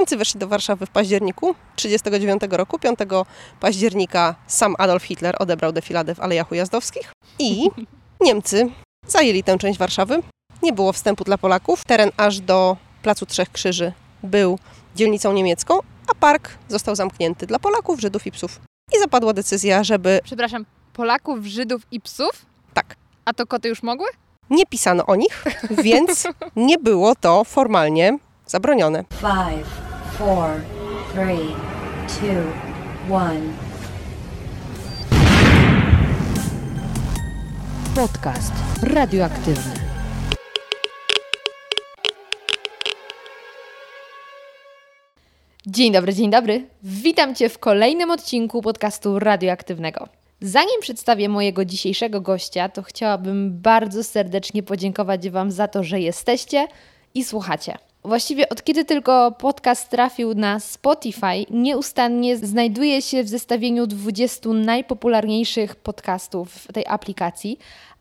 Niemcy weszli do Warszawy w październiku 1939 roku. 5 października sam Adolf Hitler odebrał defiladę w Alejach Ujazdowskich i Niemcy zajęli tę część Warszawy. Nie było wstępu dla Polaków. Teren aż do Placu Trzech Krzyży był dzielnicą niemiecką, a park został zamknięty dla Polaków, Żydów i psów. I zapadła decyzja, żeby Przepraszam, Polaków, Żydów i psów? tak, A to koty już mogły? nie pisano o nich, więc nie było to formalnie zabronione. Five, four, three, two, one. Podcast radioaktywny. Dzień dobry, dzień dobry. Witam Cię w kolejnym odcinku podcastu radioaktywnego. Zanim przedstawię mojego dzisiejszego gościa, to chciałabym bardzo serdecznie podziękować Wam za to, że jesteście i słuchacie. Właściwie od kiedy tylko podcast trafił na Spotify, nieustannie znajduje się w zestawieniu 20 najpopularniejszych podcastów w tej aplikacji,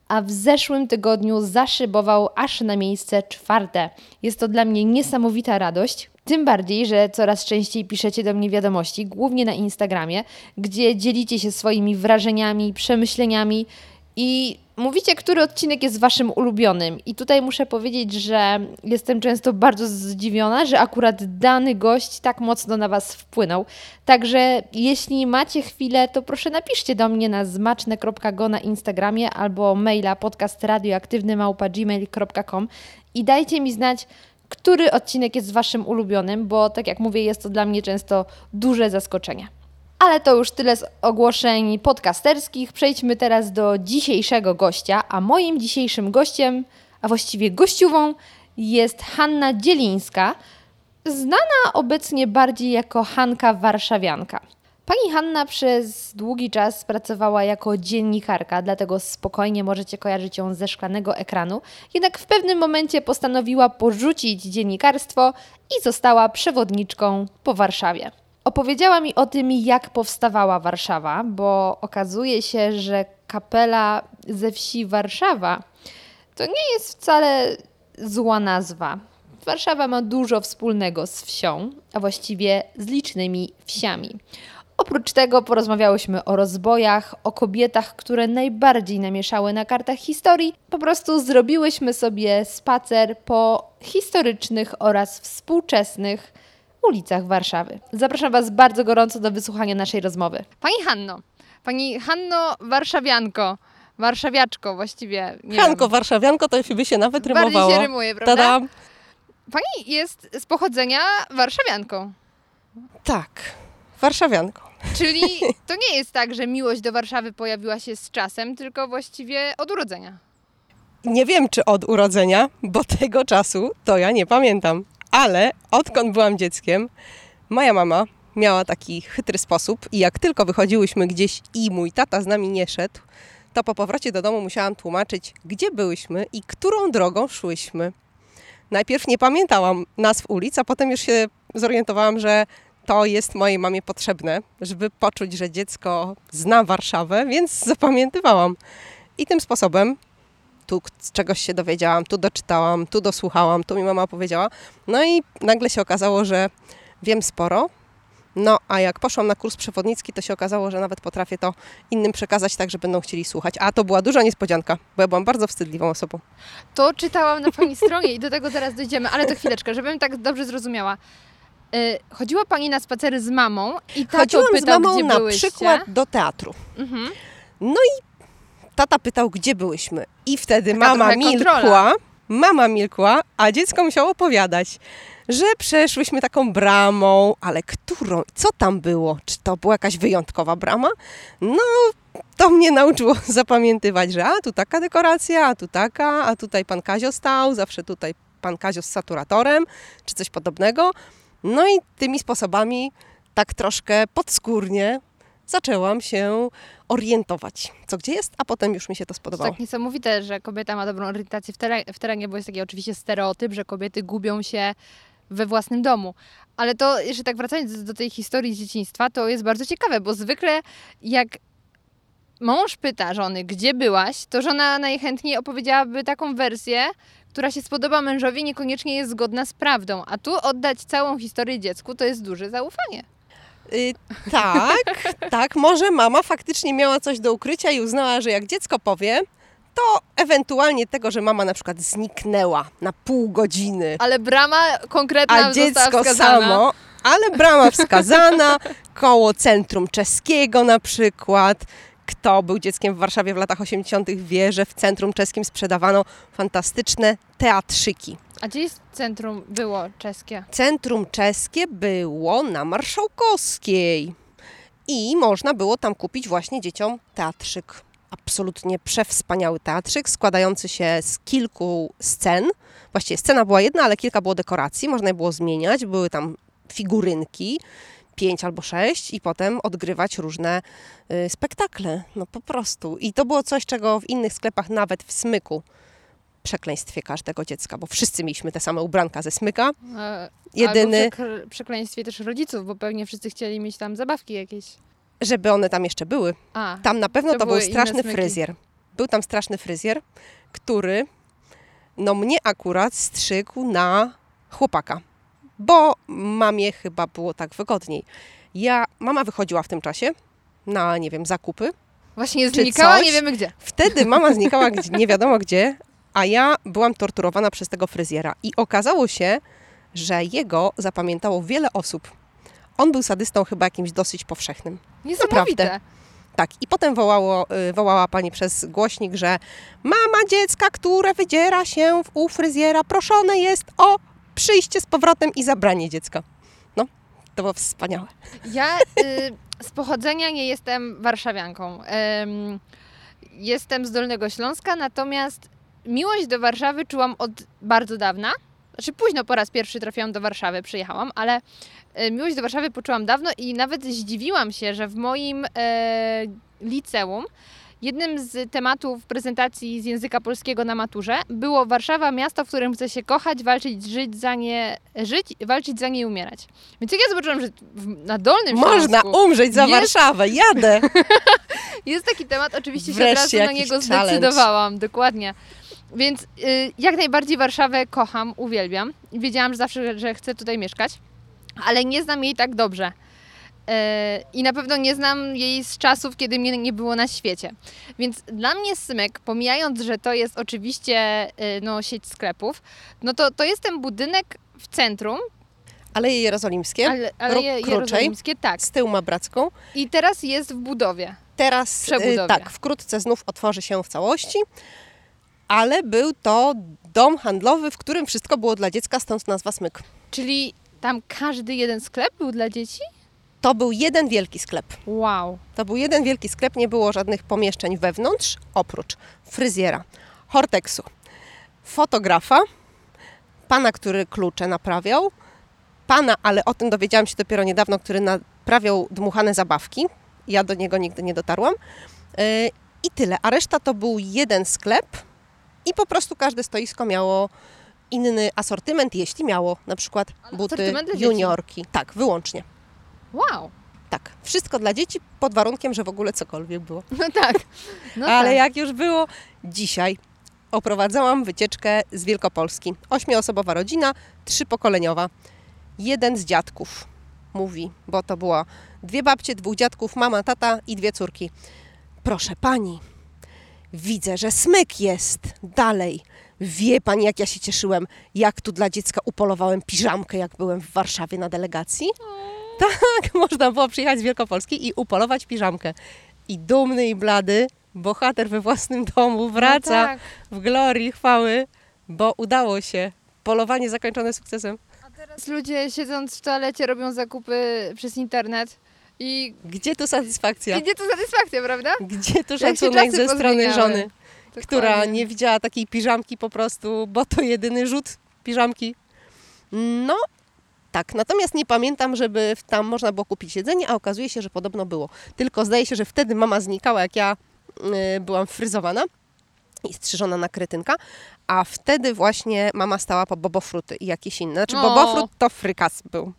a w zeszłym tygodniu zaszybował aż na miejsce czwarte. Jest to dla mnie niesamowita radość. Tym bardziej, że coraz częściej piszecie do mnie wiadomości, głównie na Instagramie, gdzie dzielicie się swoimi wrażeniami, przemyśleniami i mówicie, który odcinek jest waszym ulubionym. I tutaj muszę powiedzieć, że jestem często bardzo zdziwiona, że akurat dany gość tak mocno na was wpłynął. Także jeśli macie chwilę, to proszę napiszcie do mnie na zmaczne.go na Instagramie albo maila podcastradioaktywny.gmail.com i dajcie mi znać, który odcinek jest waszym ulubionym, bo tak jak mówię, jest to dla mnie często duże zaskoczenie. Ale to już tyle z ogłoszeń podcasterskich. Przejdźmy teraz do dzisiejszego gościa, a moim dzisiejszym gościem, a właściwie gościową jest Hanna Dzielińska, znana obecnie bardziej jako Hanka Warszawianka. Pani Hanna przez długi czas pracowała jako dziennikarka, dlatego spokojnie możecie kojarzyć ją ze szklanego ekranu. Jednak w pewnym momencie postanowiła porzucić dziennikarstwo i została przewodniczką po Warszawie. Opowiedziała mi o tym, jak powstawała Warszawa, bo okazuje się, że kapela ze wsi Warszawa to nie jest wcale zła nazwa. Warszawa ma dużo wspólnego z wsią, a właściwie z licznymi wsiami. Oprócz tego porozmawiałyśmy o rozbojach, o kobietach, które najbardziej namieszały na kartach historii. Po prostu zrobiłyśmy sobie spacer po historycznych oraz współczesnych ulicach Warszawy. Zapraszam Was bardzo gorąco do wysłuchania naszej rozmowy. Pani Hanno, Pani Hanno Warszawianko, Warszawiaczko właściwie. Nie Hanko, wiem. Warszawianko, to by się nawet Bardziej rymowało. się rymuje, prawda? Tadam. Pani jest z pochodzenia warszawianką. Tak, Warszawianko. Czyli to nie jest tak, że miłość do Warszawy pojawiła się z czasem, tylko właściwie od urodzenia. Nie wiem, czy od urodzenia, bo tego czasu to ja nie pamiętam. Ale odkąd byłam dzieckiem, moja mama miała taki chytry sposób i jak tylko wychodziłyśmy gdzieś i mój tata z nami nie szedł, to po powrocie do domu musiałam tłumaczyć, gdzie byłyśmy i którą drogą szłyśmy. Najpierw nie pamiętałam nazw ulic, a potem już się zorientowałam, że to jest mojej mamie potrzebne, żeby poczuć, że dziecko zna Warszawę, więc zapamiętywałam. I tym sposobem tu czegoś się dowiedziałam, tu doczytałam, tu dosłuchałam, tu mi mama powiedziała. No i nagle się okazało, że wiem sporo. No, a jak poszłam na kurs przewodnicki, to się okazało, że nawet potrafię to innym przekazać tak, że będą chcieli słuchać. A to była duża niespodzianka, bo ja byłam bardzo wstydliwą osobą. To czytałam na Pani stronie i do tego zaraz dojdziemy, ale to chwileczkę, żebym tak dobrze zrozumiała. Y, chodziła Pani na spacery z mamą i tato Chodziłam z mamą na byłyście. przykład do teatru. Mhm. No i tata pytał, gdzie byłyśmy. I wtedy Taka mama trochę kontrola. milkła, mama milkła, a dziecko musiało opowiadać, że przeszłyśmy taką bramą, ale którą? Co tam było? Czy to była jakaś wyjątkowa brama? No, to mnie nauczyło zapamiętywać, że a tu taka dekoracja, a tu taka, a tutaj pan Kazio stał, zawsze tutaj pan Kazio z saturatorem, czy coś podobnego. No i tymi sposobami tak troszkę podskórnie zaczęłam się orientować, co gdzie jest, a potem już mi się to To spodobało. tak niesamowite, że kobieta ma dobrą orientację w, teren, w terenie, bo jest taki oczywiście stereotyp, że kobiety gubią się we własnym domu. Ale to, jeszcze tak wracając do tej historii z dzieciństwa, to jest bardzo ciekawe, bo zwykle jak mąż pyta żony, gdzie byłaś, to żona najchętniej opowiedziałaby taką wersję, która się spodoba mężowi, niekoniecznie jest zgodna z prawdą. A tu oddać całą historię dziecku to jest duże zaufanie. Y, tak, tak, może mama faktycznie miała coś do ukrycia i uznała, że jak dziecko powie, to ewentualnie tego, że mama na przykład zniknęła na pół godziny, Ale brama konkretna a dziecko wskazana. samo, ale brama wskazana, koło centrum czeskiego na przykład. Kto był dzieckiem w Warszawie w latach 80., wie, że w centrum czeskim sprzedawano fantastyczne teatrzyki. A gdzie jest centrum było czeskie? Centrum czeskie było na Marszałkowskiej i można było tam kupić właśnie dzieciom teatrzyk. Absolutnie przewspaniały teatrzyk, składający się z kilku scen. Właściwie scena była jedna, ale kilka było dekoracji, można je było zmieniać. Były tam figurynki, pięć albo sześć i potem odgrywać różne y, spektakle. No po prostu. I to było coś, czego w innych sklepach, nawet w Smyku, przekleństwie każdego dziecka, bo wszyscy mieliśmy te same ubranka ze Smyka. E, Jedyny- Albo przekleństwie też rodziców, bo pewnie wszyscy chcieli mieć tam zabawki jakieś. żeby one tam jeszcze były. A, Tam na pewno To to, był straszny fryzjer. Był tam straszny fryzjer, który no mnie akurat strzygł na chłopaka, bo mamie chyba było tak wygodniej. Ja, mama wychodziła w tym czasie na, nie wiem, zakupy. właśnie znikała, nie wiemy gdzie. Wtedy mama znikała gdzie, nie wiadomo gdzie, a ja byłam torturowana przez tego fryzjera. I okazało się, że jego zapamiętało wiele osób. On był sadystą chyba jakimś dosyć powszechnym. Niesamowite. Tak, i potem wołało, y, wołała pani przez głośnik, że mama dziecka, które wydziera się w- u fryzjera, proszone jest o przyjście z powrotem i zabranie dziecka. No, to było wspaniałe. Ja y, z pochodzenia nie jestem warszawianką. Ym, jestem z Dolnego Śląska, natomiast miłość do Warszawy czułam od bardzo dawna. Znaczy późno po raz pierwszy trafiłam do Warszawy, przyjechałam, ale y, miłość do Warszawy poczułam dawno i nawet zdziwiłam się, że w moim e, liceum jednym z tematów prezentacji z języka polskiego na maturze było Warszawa, miasto, w którym chce się kochać, walczyć, żyć za nie, żyć, walczyć za nie i umierać. Więc jak ja zobaczyłam, że w, na Dolnym Można Śląsku umrzeć za jest- Warszawę, jadę! jest taki temat, oczywiście się Wreszcie od razu na niego challenge. zdecydowałam, dokładnie. Więc y, jak najbardziej Warszawę kocham, uwielbiam. Wiedziałam że zawsze, że chcę tutaj mieszkać, ale nie znam jej tak dobrze. Y, I na pewno nie znam jej z czasów, kiedy mnie nie było na świecie. Więc dla mnie Smyk, pomijając, że to jest oczywiście y, no, sieć sklepów, no to, to jest ten budynek w centrum, Aleje Jerozolimskie, ale, ale Rok je, Kruczej. jerozolimskie, tak. z tyłu ma Bracką. I teraz jest w budowie. Teraz, Przebudowie. y, tak, wkrótce znów otworzy się w całości, ale był to dom handlowy, w którym wszystko było dla dziecka, stąd nazwa Smyk. Czyli tam każdy jeden sklep był dla dzieci? To był jeden wielki sklep. Wow. To był jeden wielki sklep, nie było żadnych pomieszczeń wewnątrz, oprócz fryzjera, horteksu, fotografa, pana, który klucze naprawiał, pana, ale o tym dowiedziałam się dopiero niedawno, który naprawiał dmuchane zabawki. Ja do niego nigdy nie dotarłam. Yy, I tyle. A reszta to był jeden sklep i po prostu każde stoisko miało inny asortyment, jeśli miało na przykład Ale buty juniorki. Tak, wyłącznie. Wow. Tak, wszystko dla dzieci pod warunkiem, że w ogóle cokolwiek było. No tak. No Ale tak. jak już było dzisiaj, oprowadzałam wycieczkę z Wielkopolski. Ośmioosobowa rodzina, trzypokoleniowa. Jeden z dziadków mówi, bo to było dwie babcie, dwóch dziadków, mama, tata i dwie córki. Proszę pani, widzę, że smyk jest dalej. Wie pani, jak ja się cieszyłem, jak tu dla dziecka upolowałem piżamkę, jak byłem w Warszawie na delegacji? Tak, można było przyjechać z Wielkopolski i upolować piżamkę. I dumny i blady bohater we własnym domu wraca No tak. w glorii, chwały, bo udało się. Polowanie zakończone sukcesem. Teraz ludzie siedząc w toalecie robią zakupy przez internet i Gdzie tu satysfakcja? gdzie tu satysfakcja, prawda? Gdzie tu szacunek ze strony żony, która Dokładnie. nie widziała takiej piżamki po prostu, bo to jedyny rzut piżamki. No, tak. Natomiast nie pamiętam, żeby tam można było kupić jedzenie, a okazuje się, że podobno było. Tylko zdaje się, że wtedy mama znikała, jak ja y, byłam fryzowana i strzyżona na kretynka, a wtedy właśnie mama stała po bobofruty i jakieś inne. Znaczy O. bobofrut to frykas był,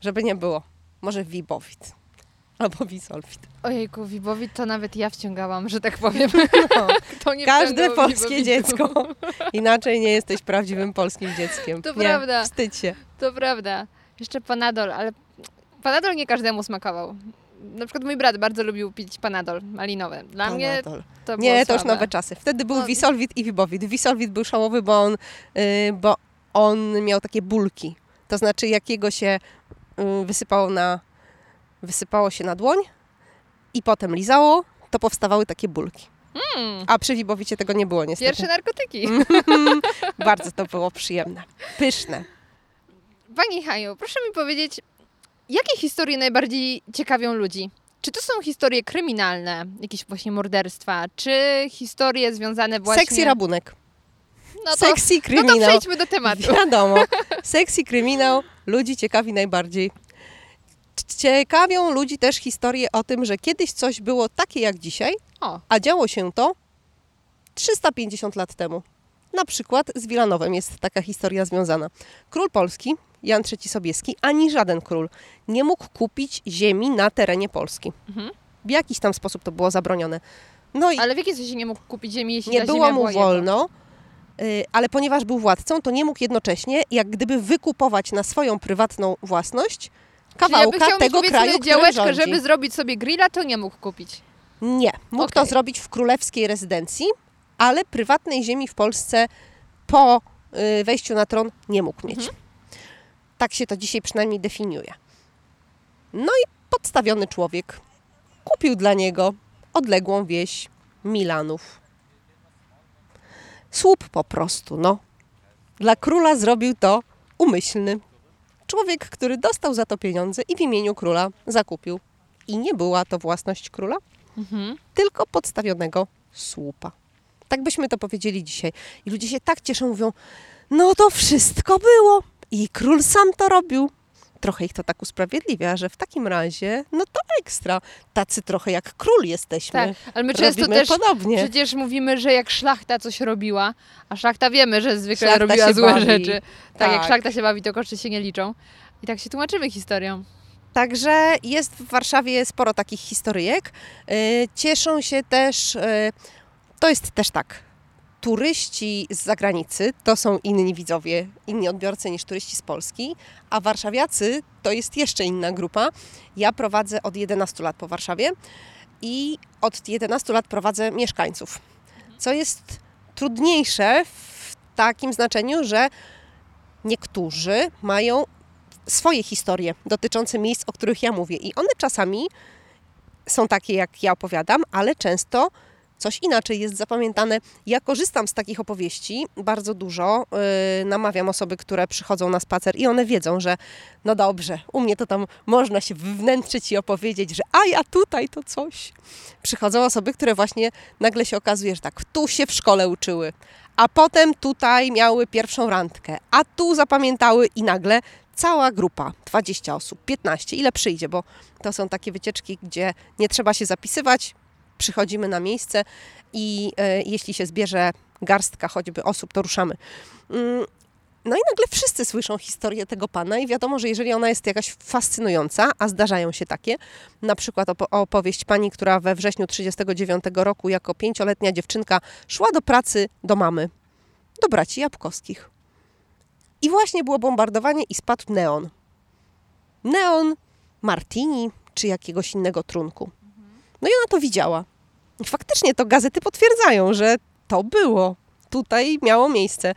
żeby nie było. Może wibowit. albo Wisolfit. Ojejku, Wibowit to nawet ja wciągałam, że tak powiem. No. Każde polskie Wibowitu? dziecko. Inaczej nie jesteś prawdziwym polskim dzieckiem. To nie, prawda. Wstydź się. To prawda. Jeszcze panadol, ale panadol nie każdemu smakował. Na przykład mój brat bardzo lubił pić panadol malinowy. Dla mnie Panadol. to było Nie, to już nowe czasy. Wtedy był No. Wisolwit i Wibowit. Wisolwit był szałowy, bo on, y, bo on miał takie bulki. To znaczy, jak jego się wysypało, na, wysypało się na dłoń i potem lizało, to powstawały takie bulki. Mm, A przy Wibowicie tego nie było niestety. pierwsze narkotyki. Bardzo to było przyjemne. Pyszne. Pani Haju, proszę mi powiedzieć, jakie historie najbardziej ciekawią ludzi? Czy to są historie kryminalne, jakieś właśnie morderstwa, czy historie związane właśnie... Sexy rabunek. No to, Sexy no to kryminał. przejdźmy do tematu. Wiadomo. Sexy kryminał ludzi ciekawi najbardziej. Ciekawią ludzi też historie o tym, że kiedyś coś było takie jak dzisiaj, O, a działo się to 350 lat temu. Na przykład z Wilanowem jest taka historia związana. Król Polski, Jan III Sobieski, ani żaden król nie mógł kupić ziemi na terenie Polski. Mhm. W jakiś tam sposób to było zabronione. No i ale w jaki sposób nie mógł kupić ziemi, jeśli nie ta było ziemia mu była jego? wolno, y, ale ponieważ był władcą, to nie mógł jednocześnie, jak gdyby wykupować na swoją prywatną własność Czyli kawałka chciał tego mieć, kraju, działeczkę, żeby zrobić sobie grilla, to nie mógł kupić. Nie, mógł to Okej. zrobić w królewskiej rezydencji, ale prywatnej ziemi w Polsce po y, wejściu na tron nie mógł mieć. Mhm. Tak się to dzisiaj przynajmniej definiuje. No i podstawiony człowiek kupił dla niego odległą wieś Milanów. Słup po prostu, no. Dla króla zrobił to umyślny. Człowiek, który dostał za to pieniądze i w imieniu króla zakupił. I nie była to własność króla, Mhm. tylko podstawionego słupa. Tak byśmy to powiedzieli dzisiaj. I ludzie się tak cieszą, mówią, no to wszystko było i król sam to robił. Trochę ich to tak usprawiedliwia, że w takim razie, no to ekstra. Tacy trochę jak król jesteśmy. Tak, ale my często Robimy też podobnie. przecież mówimy, że jak szlachta coś robiła, a szlachta wiemy, że zwykle Szlachta robiła złe bawi. rzeczy. Tak, jak Tak. szlachta się bawi, to koszty się nie liczą. I tak się tłumaczymy historią. Także jest w Warszawie sporo takich historyjek. Y, Cieszą się też, y, to jest też tak, turyści z zagranicy to są inni widzowie, inni odbiorcy niż turyści z Polski, a warszawiacy to jest jeszcze inna grupa. Ja prowadzę od 11 lat po Warszawie i od 11 lat prowadzę mieszkańców, co jest trudniejsze w takim znaczeniu, że niektórzy mają swoje historie dotyczące miejsc, o których ja mówię. I one czasami są takie, jak ja opowiadam, ale często coś inaczej jest zapamiętane. Ja korzystam z takich opowieści bardzo dużo. Yy, namawiam osoby, które przychodzą na spacer i one wiedzą, że no dobrze, u mnie to tam można się wewnętrzyć i opowiedzieć, że a ja tutaj to coś. Przychodzą osoby, które właśnie nagle się okazuje, że tak, tu się w szkole uczyły, a potem tutaj miały pierwszą randkę, a tu zapamiętały i nagle cała grupa, 20 osób, 15, ile przyjdzie, bo to są takie wycieczki, gdzie nie trzeba się zapisywać, przychodzimy na miejsce i e, jeśli się zbierze garstka choćby osób, to ruszamy. Mm, No i nagle wszyscy słyszą historię tego pana i wiadomo, że jeżeli ona jest jakaś fascynująca, a zdarzają się takie, na przykład opo- opowieść pani, która we wrześniu 1939 roku jako pięcioletnia dziewczynka szła do pracy do mamy, do braci Jabłkowskich. I właśnie było bombardowanie i spadł neon. Neon, martini czy jakiegoś innego trunku. No i ona to widziała. I faktycznie to gazety potwierdzają, że to było. Tutaj miało miejsce.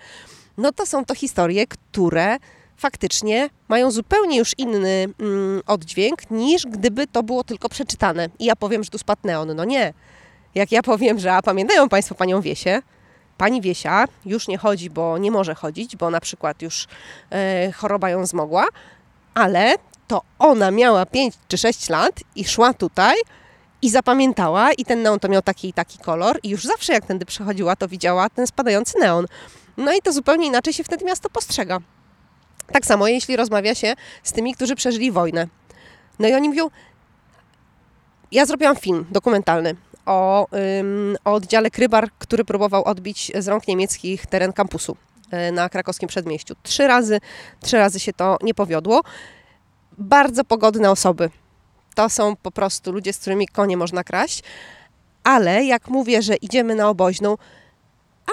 No to są to historie, które faktycznie mają zupełnie już inny mm, oddźwięk, niż gdyby to było tylko przeczytane. I ja powiem, że tu spadł neon. No nie. Jak ja powiem, że a pamiętają Państwo Panią Wiesię, Pani Wiesia już nie chodzi, bo nie może chodzić, bo na przykład już e, choroba ją zmogła, ale to ona miała 5 czy 6 lat i szła tutaj i zapamiętała i ten neon to miał taki i taki kolor i już zawsze jak tędy przechodziła, to widziała ten spadający neon. No i to zupełnie inaczej się wtedy miasto postrzega. Tak samo jeśli rozmawia się z tymi, którzy przeżyli wojnę. No i oni mówią, ja zrobiłam film dokumentalny o, ym, o oddziale Krybar, który próbował odbić z rąk niemieckich teren kampusu y, na krakowskim przedmieściu. Trzy razy, trzy razy się to nie powiodło. Bardzo pogodne osoby. To są po prostu ludzie, z którymi konie można kraść. Ale jak mówię, że idziemy na oboźną, a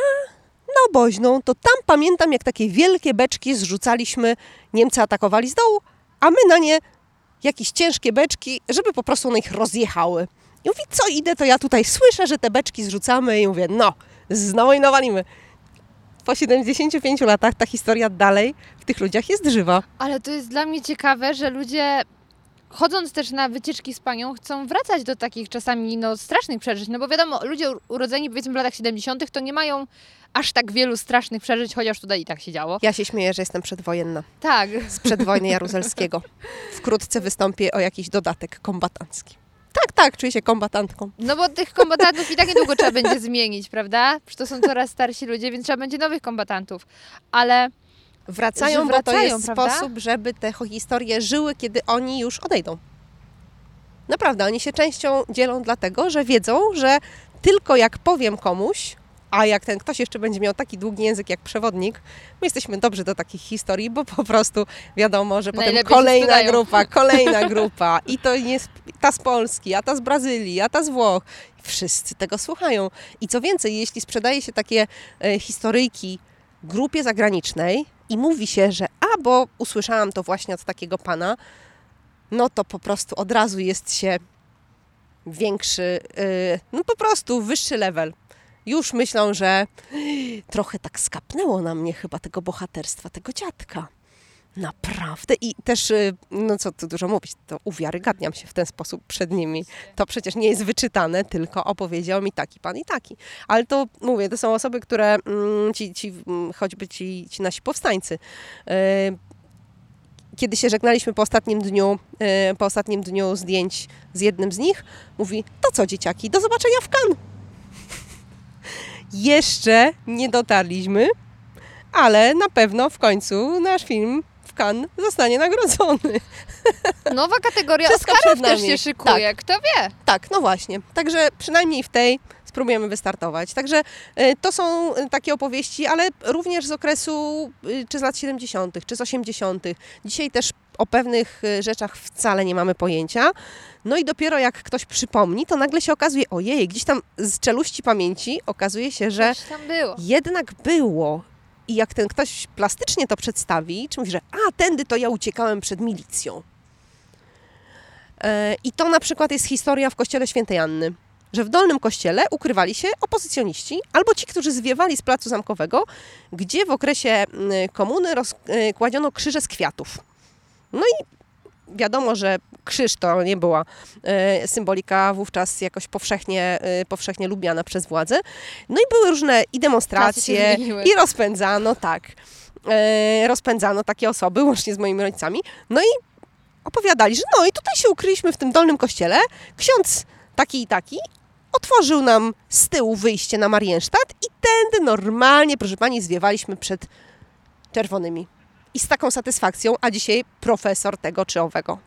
na oboźną, to tam pamiętam, jak takie wielkie beczki zrzucaliśmy, Niemcy atakowali z dołu, a my na nie jakieś ciężkie beczki, żeby po prostu one ich rozjechały. I mówi, co idę, to ja tutaj słyszę, że te beczki zrzucamy i mówię, no, znowu i nawalimy. Po 75 latach ta historia dalej w tych ludziach jest żywa. Ale to jest dla mnie ciekawe, że ludzie chodząc też na wycieczki z panią, chcą wracać do takich czasami no, strasznych przeżyć. No bo wiadomo, ludzie urodzeni powiedzmy w latach 70. to nie mają aż tak wielu strasznych przeżyć, chociaż tutaj i tak się działo. Ja się śmieję, że jestem przedwojenna. Tak. Z przedwojny Jaruzelskiego. Wkrótce wystąpię o jakiś dodatek kombatancki. Tak, tak, czuję się kombatantką. No bo tych kombatantów i tak niedługo trzeba będzie zmienić, prawda? Przecież to są coraz starsi ludzie, więc trzeba będzie nowych kombatantów. Ale Wracają, Że bo to wracają, jest prawda? sposób, żeby te historie żyły, kiedy oni już odejdą. Naprawdę, oni się częścią dzielą dlatego, że wiedzą, że tylko jak powiem komuś, a jak ten ktoś jeszcze będzie miał taki długi język jak przewodnik, my jesteśmy dobrzy do takich historii, bo po prostu wiadomo, że potem Najlepiej kolejna grupa, kolejna grupa i to jest ta z Polski, a ta z Brazylii, a ta z Włoch. Wszyscy tego słuchają. I co więcej, jeśli sprzedaje się takie e, historyjki grupie zagranicznej i mówi się, że a, bo usłyszałam to właśnie od takiego pana, no to po prostu od razu jest się większy, yy, no po prostu wyższy level. Już myślą, że trochę tak skapnęło na mnie chyba tego bohaterstwa, tego dziadka. Naprawdę. I też, y, no co tu dużo mówić, to uwiarygadniam się w ten sposób przed nimi. To przecież nie jest wyczytane, tylko opowiedział mi taki pan i taki. Ale to mówię, to są osoby, które, mm, ci, ci, mm, choćby ci, ci nasi powstańcy, y, kiedy się żegnaliśmy po ostatnim dniu, y, po ostatnim dniu zdjęć z jednym z nich, mówi, to co dzieciaki, do zobaczenia w Cannes. Jeszcze nie dotarliśmy, ale na pewno w końcu nasz film Cannes zostanie nagrodzony. nowa kategoria Wszystko Oscarów też się szykuje, kto wie. Tak, no właśnie. Także przynajmniej w tej spróbujemy wystartować. Także y, to są y, takie opowieści, ale również z okresu y, czy z lat 70., czy z 80. Dzisiaj też o pewnych rzeczach wcale nie mamy pojęcia. No i dopiero jak ktoś przypomni, to nagle się okazuje, ojej, gdzieś tam z czeluści pamięci okazuje się, że było. jednak było. I jak ten ktoś plastycznie to przedstawi, czy mówi, że a, tędy to ja uciekałem przed milicją. E, I to na przykład jest historia w kościele świętej Anny, że w Dolnym Kościele ukrywali się opozycjoniści albo ci, którzy zwiewali z Placu Zamkowego, gdzie w okresie mm, komuny rozkładziono krzyże z kwiatów. No i wiadomo, że krzyż to nie była e, symbolika wówczas jakoś powszechnie, e, powszechnie lubiana przez władze. No i były różne i demonstracje, i rozpędzano, tak, e, rozpędzano takie osoby, łącznie z moimi rodzicami. No i opowiadali, że no i tutaj się ukryliśmy w tym dolnym kościele. Ksiądz taki i taki otworzył nam z tyłu wyjście na Marienstadt i tędy normalnie, proszę pani, zwiewaliśmy przed czerwonymi. I z taką satysfakcją, a dzisiaj profesor tego czy owego.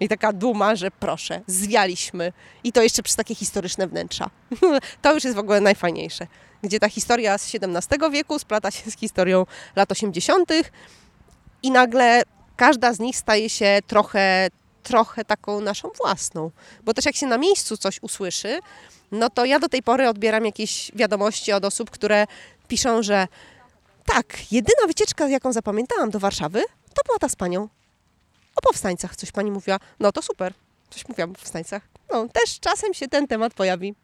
I taka duma, że proszę, zwialiśmy. I to jeszcze przez takie historyczne wnętrza. to już jest w ogóle najfajniejsze. Gdzie ta historia z XVII wieku splata się z historią lat 80. i nagle każda z nich staje się trochę, trochę taką naszą własną. Bo też jak się na miejscu coś usłyszy, no to ja do tej pory odbieram jakieś wiadomości od osób, które piszą, że tak, jedyna wycieczka, jaką zapamiętałam do Warszawy, to była ta z panią. O powstańcach coś pani mówiła. No to super. Coś mówiłam o powstańcach. No, też czasem się ten temat pojawi.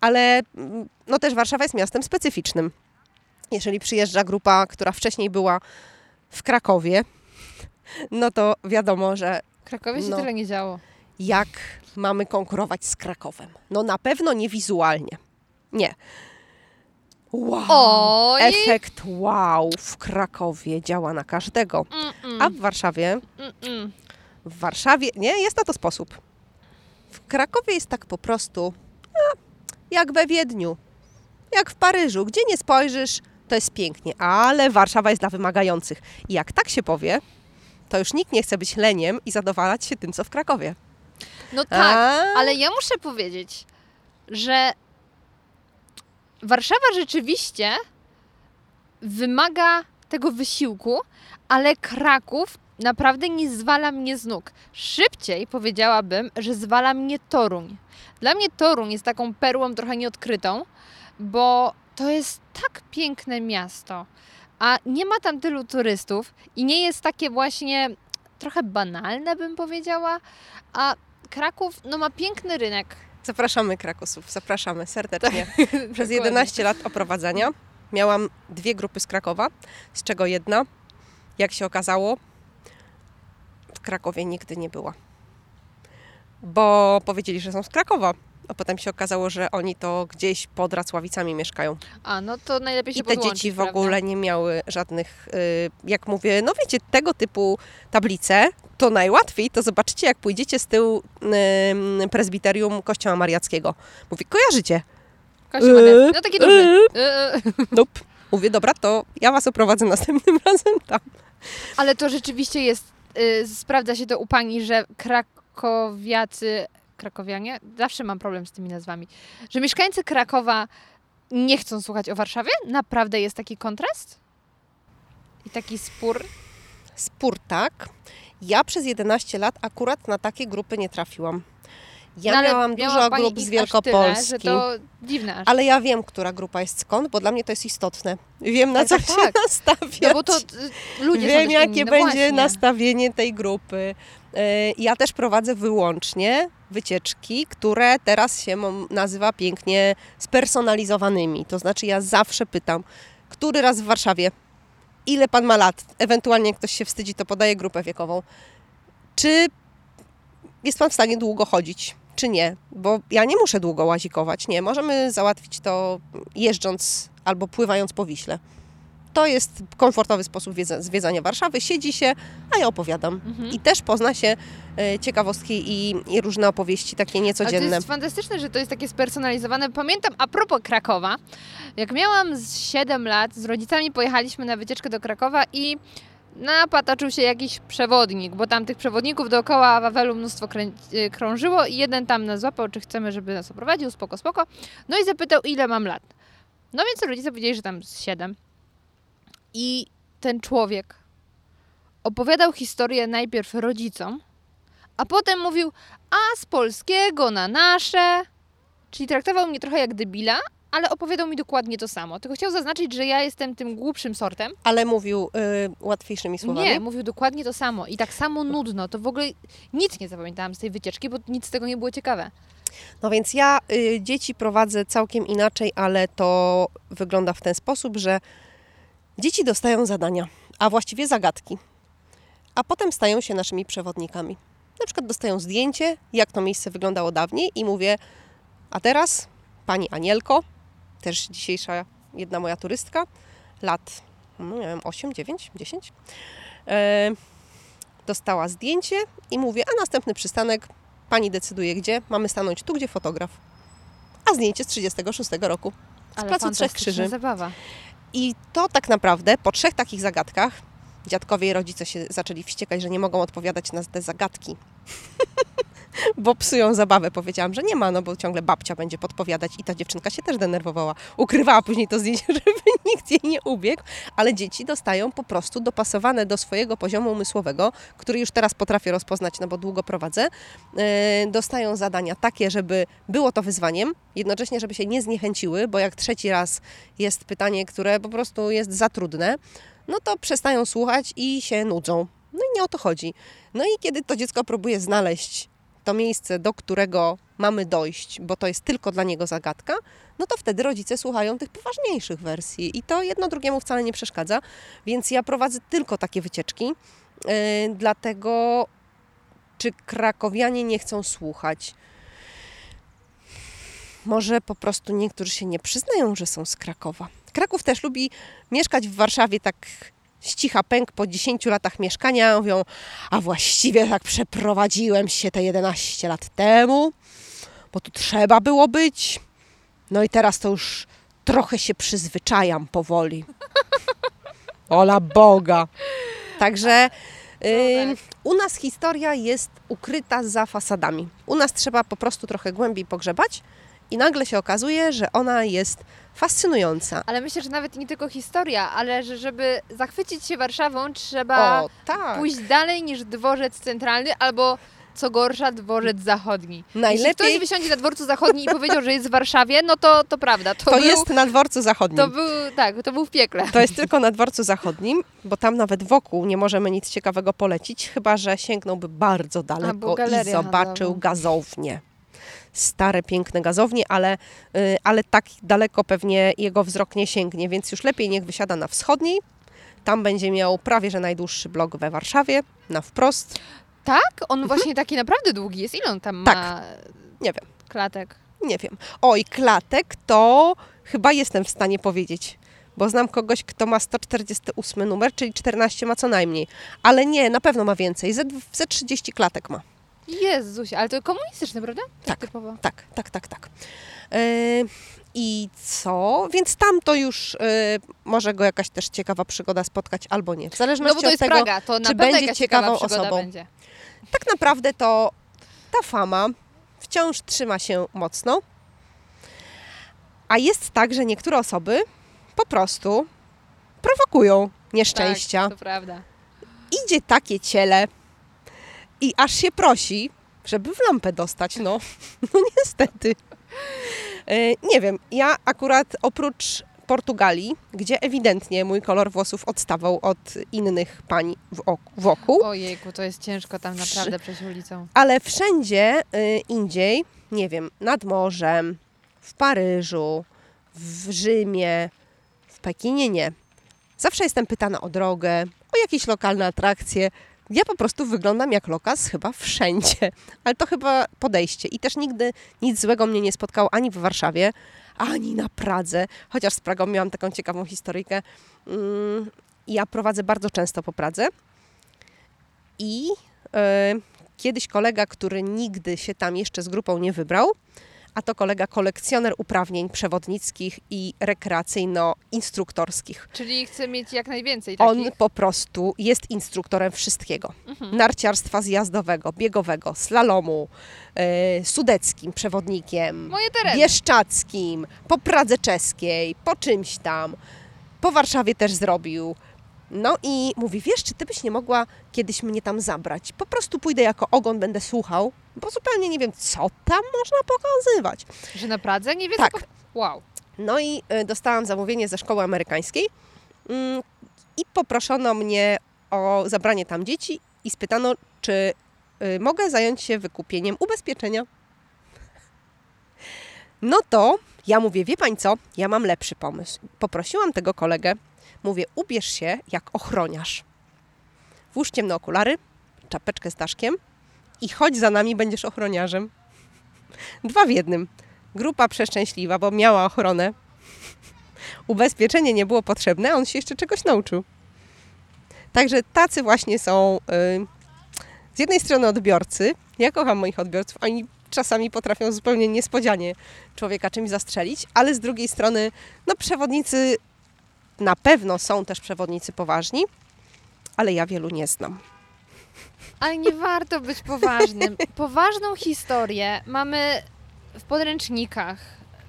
Ale mm, no też Warszawa jest miastem specyficznym. Jeżeli przyjeżdża grupa, która wcześniej była w Krakowie, no to wiadomo, że W Krakowie się No. tyle nie działo. jak mamy konkurować z Krakowem? No na pewno nie wizualnie. Nie. Wow! Oj! Efekt wow w Krakowie działa na każdego. Mm-mm. A w Warszawie, Mm-mm. w Warszawie, nie, jest na to sposób. W Krakowie jest tak po prostu, a, jak we Wiedniu, jak w Paryżu. Gdzie nie spojrzysz, to jest pięknie, ale Warszawa jest dla wymagających. I jak tak się powie, to już nikt nie chce być leniem i zadowalać się tym, co w Krakowie. No tak, A? ale ja muszę powiedzieć, że Warszawa rzeczywiście wymaga tego wysiłku, ale Kraków naprawdę nie zwala mnie z nóg. Szybciej powiedziałabym, że zwala mnie Toruń. Dla mnie Toruń jest taką perłą trochę nieodkrytą, bo to jest tak piękne miasto, a nie ma tam tylu turystów i nie jest takie właśnie trochę banalne, bym powiedziała, a Kraków no, ma piękny rynek. Zapraszamy Krakusów, zapraszamy serdecznie. Przez Dokładnie. 11 lat oprowadzania miałam dwie grupy z Krakowa, z czego jedna, jak się okazało, w Krakowie nigdy nie była. Bo powiedzieli, że są z Krakowa, a potem się okazało, że oni to gdzieś pod Racławicami mieszkają. A, no to najlepiej się I te dzieci w prawda? ogóle nie miały żadnych, y, jak mówię, no wiecie, tego typu tablice, to najłatwiej to zobaczycie, jak pójdziecie z tyłu y, prezbiterium Kościoła Mariackiego. Mówi, kojarzycie? Kościół Mariacki. No taki duży. Yy. Nope. Mówię, dobra, to ja was oprowadzę następnym razem tam. Ale to rzeczywiście jest, y, sprawdza się to u Pani, że krakowiacy, krakowianie, zawsze mam problem z tymi nazwami, że mieszkańcy Krakowa nie chcą słuchać o Warszawie? Naprawdę jest taki kontrast? I taki spór? Spór tak. Ja przez 11 lat akurat na takie grupy nie trafiłam. Ja No, miałam miała dużo grup z Wielkopolski. Tyle, to dziwne. Ale ja wiem, która grupa jest skąd, bo dla mnie to jest istotne. Wiem, na Tak, co tak, się tak. nastawiać. No bo to y, ludzie Wiem, jakie inni, no będzie właśnie. nastawienie tej grupy. E, Ja też prowadzę wyłącznie wycieczki, które teraz się nazywa pięknie spersonalizowanymi. To znaczy ja zawsze pytam, który raz w Warszawie, ile pan ma lat? Ewentualnie jak ktoś się wstydzi, to podaje grupę wiekową. Czy jest pan w stanie długo chodzić? Czy nie? Bo ja nie muszę długo łazikować. Nie, możemy załatwić to jeżdżąc albo pływając po Wiśle. To jest komfortowy sposób wiedza- zwiedzania Warszawy. Siedzi się, a ja opowiadam. Mhm. I też pozna się e, ciekawostki i, i różne opowieści takie Ale to niecodzienne. jest fantastyczne, że to jest takie spersonalizowane. Pamiętam, a propos Krakowa, jak miałam z 7 lat, z rodzicami pojechaliśmy na wycieczkę do Krakowa i napataczył się jakiś przewodnik, bo tam tych przewodników dookoła Wawelu mnóstwo krę- y, krążyło i jeden tam nas złapał, czy chcemy, żeby nas oprowadził, spoko, spoko. No i zapytał, ile mam lat. No więc rodzice powiedzieli, że tam z 7. I ten człowiek opowiadał historię najpierw rodzicom, a potem mówił, a z polskiego na nasze. Czyli traktował mnie trochę jak debila, ale opowiadał mi dokładnie to samo. Tylko chciał zaznaczyć, że ja jestem tym głupszym sortem. Ale mówił y, łatwiejszymi słowami. Nie, mówił dokładnie to samo. I tak samo nudno. To w ogóle nic nie zapamiętałam z tej wycieczki, bo nic z tego nie było ciekawe. No więc ja y, dzieci prowadzę całkiem inaczej, ale to wygląda w ten sposób, że dzieci dostają zadania, a właściwie zagadki, a potem stają się naszymi przewodnikami. Na przykład dostają zdjęcie, jak to miejsce wyglądało dawniej i mówię, a teraz pani Anielko, też dzisiejsza jedna moja turystka, lat, no nie wiem, 8, 9, 10, e, dostała zdjęcie i mówię, a następny przystanek Pani decyduje gdzie, mamy stanąć tu, gdzie fotograf. A zdjęcie z 36 roku. Z Ale Placu Trzech Krzyży. zabawa. I to tak naprawdę po trzech takich zagadkach dziadkowie i rodzice się zaczęli wściekać, że nie mogą odpowiadać na te zagadki. bo psują zabawę. Powiedziałam, że nie ma, no bo ciągle babcia będzie podpowiadać i ta dziewczynka się też denerwowała. Ukrywała później to zdjęcie, żeby nikt jej nie ubiegł, ale dzieci dostają po prostu dopasowane do swojego poziomu umysłowego, który już teraz potrafię rozpoznać, no bo długo prowadzę, e, dostają zadania takie, żeby było to wyzwaniem, jednocześnie, żeby się nie zniechęciły, bo jak trzeci raz jest pytanie, które po prostu jest za trudne, no to przestają słuchać i się nudzą. No i nie o to chodzi. No i kiedy to dziecko próbuje znaleźć to miejsce, do którego mamy dojść, bo to jest tylko dla niego zagadka, no to wtedy rodzice słuchają tych poważniejszych wersji i to jedno drugiemu wcale nie przeszkadza, więc ja prowadzę tylko takie wycieczki, yy, dlatego czy krakowianie nie chcą słuchać? Może po prostu niektórzy się nie przyznają, że są z Krakowa. Kraków też lubi mieszkać w Warszawie tak z cicha pęk po 10 latach mieszkania. Mówią, a właściwie tak przeprowadziłem się te 11 lat temu, bo tu trzeba było być. No i teraz to już trochę się przyzwyczajam powoli. Ola Boga. Także y, u nas historia jest ukryta za fasadami. U nas trzeba po prostu trochę głębiej pogrzebać i nagle się okazuje, że ona jest fascynująca. Ale myślę, że nawet nie tylko historia, ale że żeby zachwycić się Warszawą, trzeba O, tak. pójść dalej niż dworzec centralny albo co gorsza dworzec zachodni. Jeśli Najlepiej ktoś wysiądzie na dworcu zachodni i powiedział, że jest w Warszawie, no to, to prawda. To, to był, jest na dworcu zachodnim. to był, tak, to był w piekle. To jest tylko na dworcu zachodnim, bo tam nawet wokół nie możemy nic ciekawego polecić, chyba że sięgnąłby bardzo daleko i zobaczył handlową. gazownię. Stare, piękne gazownie, ale, y, ale tak daleko pewnie jego wzrok nie sięgnie, więc już lepiej niech wysiada na wschodniej. Tam będzie miał prawie że najdłuższy blok we Warszawie, na wprost. Tak? On właśnie taki naprawdę długi jest. Ile on tam Tak. ma Nie wiem, klatek? nie wiem. Oj, klatek to chyba jestem w stanie powiedzieć, bo znam kogoś, kto ma 148 numer, czyli 14 ma co najmniej. Ale nie, na pewno ma więcej. Ze, ze 30 klatek ma. Jezusie, ale to komunistyczne, prawda? Tak. Typowo. Tak, tak, tak, tak. Yy, I co? Więc tam to już yy, może go jakaś też ciekawa przygoda spotkać albo nie. W No zależności bo to od jest tego, Praga, to czy będzie ciekawą osobą. będzie. tak naprawdę to ta fama wciąż trzyma się mocno. A jest tak, że niektóre osoby po prostu prowokują nieszczęścia. Tak, to prawda. Idzie takie ciele i aż się prosi, żeby w lampę dostać. No, no niestety. E, Nie wiem, ja akurat oprócz Portugalii, gdzie ewidentnie mój kolor włosów odstawał od innych pań w ok- wokół, Ojejku, to jest ciężko tam naprawdę przejść ulicą. ale wszędzie y, indziej, nie wiem, nad morzem, w Paryżu, w Rzymie, w Pekinie nie. Zawsze jestem pytana o drogę, o jakieś lokalne atrakcje. Ja po prostu wyglądam jak lokas chyba wszędzie, ale to chyba podejście. I też nigdy nic złego mnie nie spotkało ani w Warszawie, ani na Pradze. Chociaż z Pragą miałam taką ciekawą historyjkę. Mm, Ja prowadzę bardzo często po Pradze i e, kiedyś kolega, który nigdy się tam jeszcze z grupą nie wybrał, a to kolega kolekcjoner uprawnień przewodnickich i rekreacyjno-instruktorskich. Czyli chcę mieć jak najwięcej On takich. po prostu jest instruktorem wszystkiego. Mhm. Narciarstwa zjazdowego, biegowego, slalomu, e, sudeckim przewodnikiem, bieszczackim, po Pradze czeskiej, po czymś tam. Po Warszawie też zrobił. No i mówi, wiesz, czy ty byś nie mogła kiedyś mnie tam zabrać? Po prostu pójdę jako ogon, będę słuchał, bo zupełnie nie wiem, co tam można pokazywać. Że na Pradze? Nie wiem. Tak. po- Wow. No i y, dostałam zamówienie ze szkoły amerykańskiej mm, i poproszono mnie o zabranie tam dzieci i spytano, czy y, mogę zająć się wykupieniem ubezpieczenia. No to ja mówię, wie pani co, ja mam lepszy pomysł. Poprosiłam tego kolegę, mówię, ubierz się jak ochroniarz. Włóż ciemne okulary, czapeczkę z daszkiem i chodź za nami, będziesz ochroniarzem. Dwa w jednym. Grupa przeszczęśliwa, bo miała ochronę. Ubezpieczenie nie było potrzebne, on się jeszcze czegoś nauczył. Także tacy właśnie są y, z jednej strony odbiorcy. Ja kocham moich odbiorców, oni czasami potrafią zupełnie niespodzianie człowieka czymś zastrzelić, ale z drugiej strony, no przewodnicy na pewno są też przewodnicy poważni, ale ja wielu nie znam. Ale nie warto być poważnym. Poważną historię mamy w podręcznikach,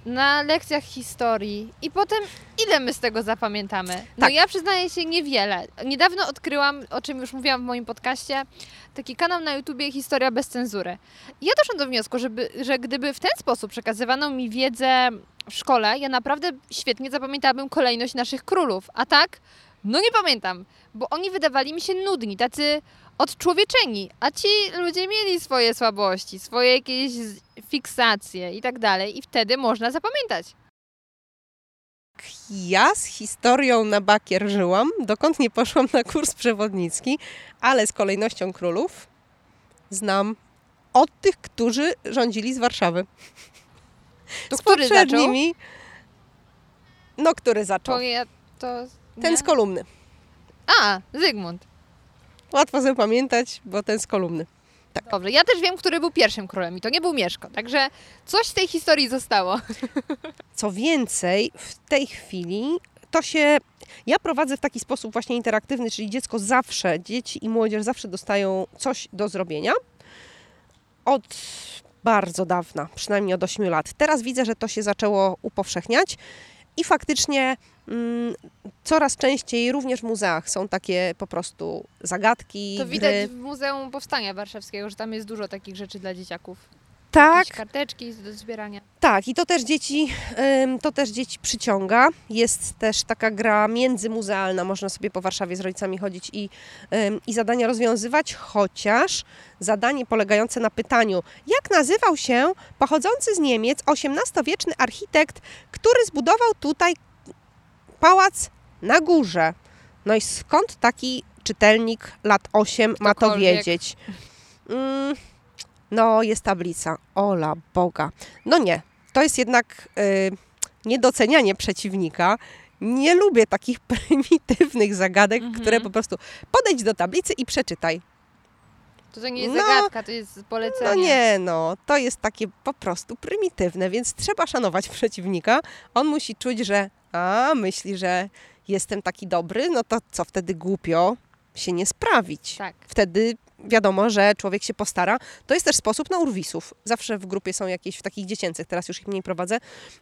na lekcjach historii i potem ile my z tego zapamiętamy? No Tak. ja przyznaję się niewiele. Niedawno odkryłam, o czym już mówiłam w moim podcaście, taki kanał na YouTubie Historia bez cenzury. I ja doszłam do wniosku, żeby, że gdyby w ten sposób przekazywano mi wiedzę w szkole, ja naprawdę świetnie zapamiętałabym kolejność naszych królów. A tak? No nie pamiętam, bo oni wydawali mi się nudni, tacy odczłowieczeni, a ci ludzie mieli swoje słabości, swoje jakieś fiksacje i tak dalej i wtedy można zapamiętać. Ja z historią na bakier żyłam, dokąd nie poszłam na kurs przewodnicki, ale z kolejnością królów znam od tych, którzy rządzili z Warszawy. To z który zaczął? poprzednimi- No, który zaczął? To ja, to Ten z kolumny. A, Zygmunt. Łatwo zapamiętać, bo ten z kolumny. Dobrze, ja też wiem, który był pierwszym królem i to nie był Mieszko, także coś z tej historii zostało. Co więcej, w tej chwili to się. Ja prowadzę w taki sposób właśnie interaktywny, czyli dziecko zawsze, dzieci i młodzież zawsze dostają coś do zrobienia. Od bardzo dawna, przynajmniej od 8 lat. Teraz widzę, że to się zaczęło upowszechniać i faktycznie coraz częściej również w muzeach są takie po prostu zagadki, To gry. widać w Muzeum Powstania Warszawskiego, że tam jest dużo takich rzeczy dla dzieciaków. Tak, Jakieś karteczki do zbierania. Tak, i to też dzieci, to też dzieci przyciąga. Jest też taka gra międzymuzealna, można sobie po Warszawie z rodzicami chodzić i, i zadania rozwiązywać, chociaż zadanie polegające na pytaniu, jak nazywał się pochodzący z Niemiec XVIII-wieczny architekt, który zbudował tutaj pałac na górze. No i skąd taki czytelnik lat 8 ma to wiedzieć? Mm, no, jest tablica. Ola Boga. No nie, to jest jednak y, niedocenianie przeciwnika. Nie lubię takich prymitywnych zagadek, Mhm. które po prostu podejdź do tablicy i przeczytaj. To, to nie jest No, zagadka, to jest polecenie. No nie, no, to jest takie po prostu prymitywne, więc trzeba szanować przeciwnika. On musi czuć, że a, myśli, że jestem taki dobry, no to co wtedy głupio się nie sprawić. Tak. Wtedy wiadomo, że człowiek się postara. To jest też sposób na urwisów. Zawsze w grupie są jakieś, w takich dziecięcych, teraz już ich mniej prowadzę,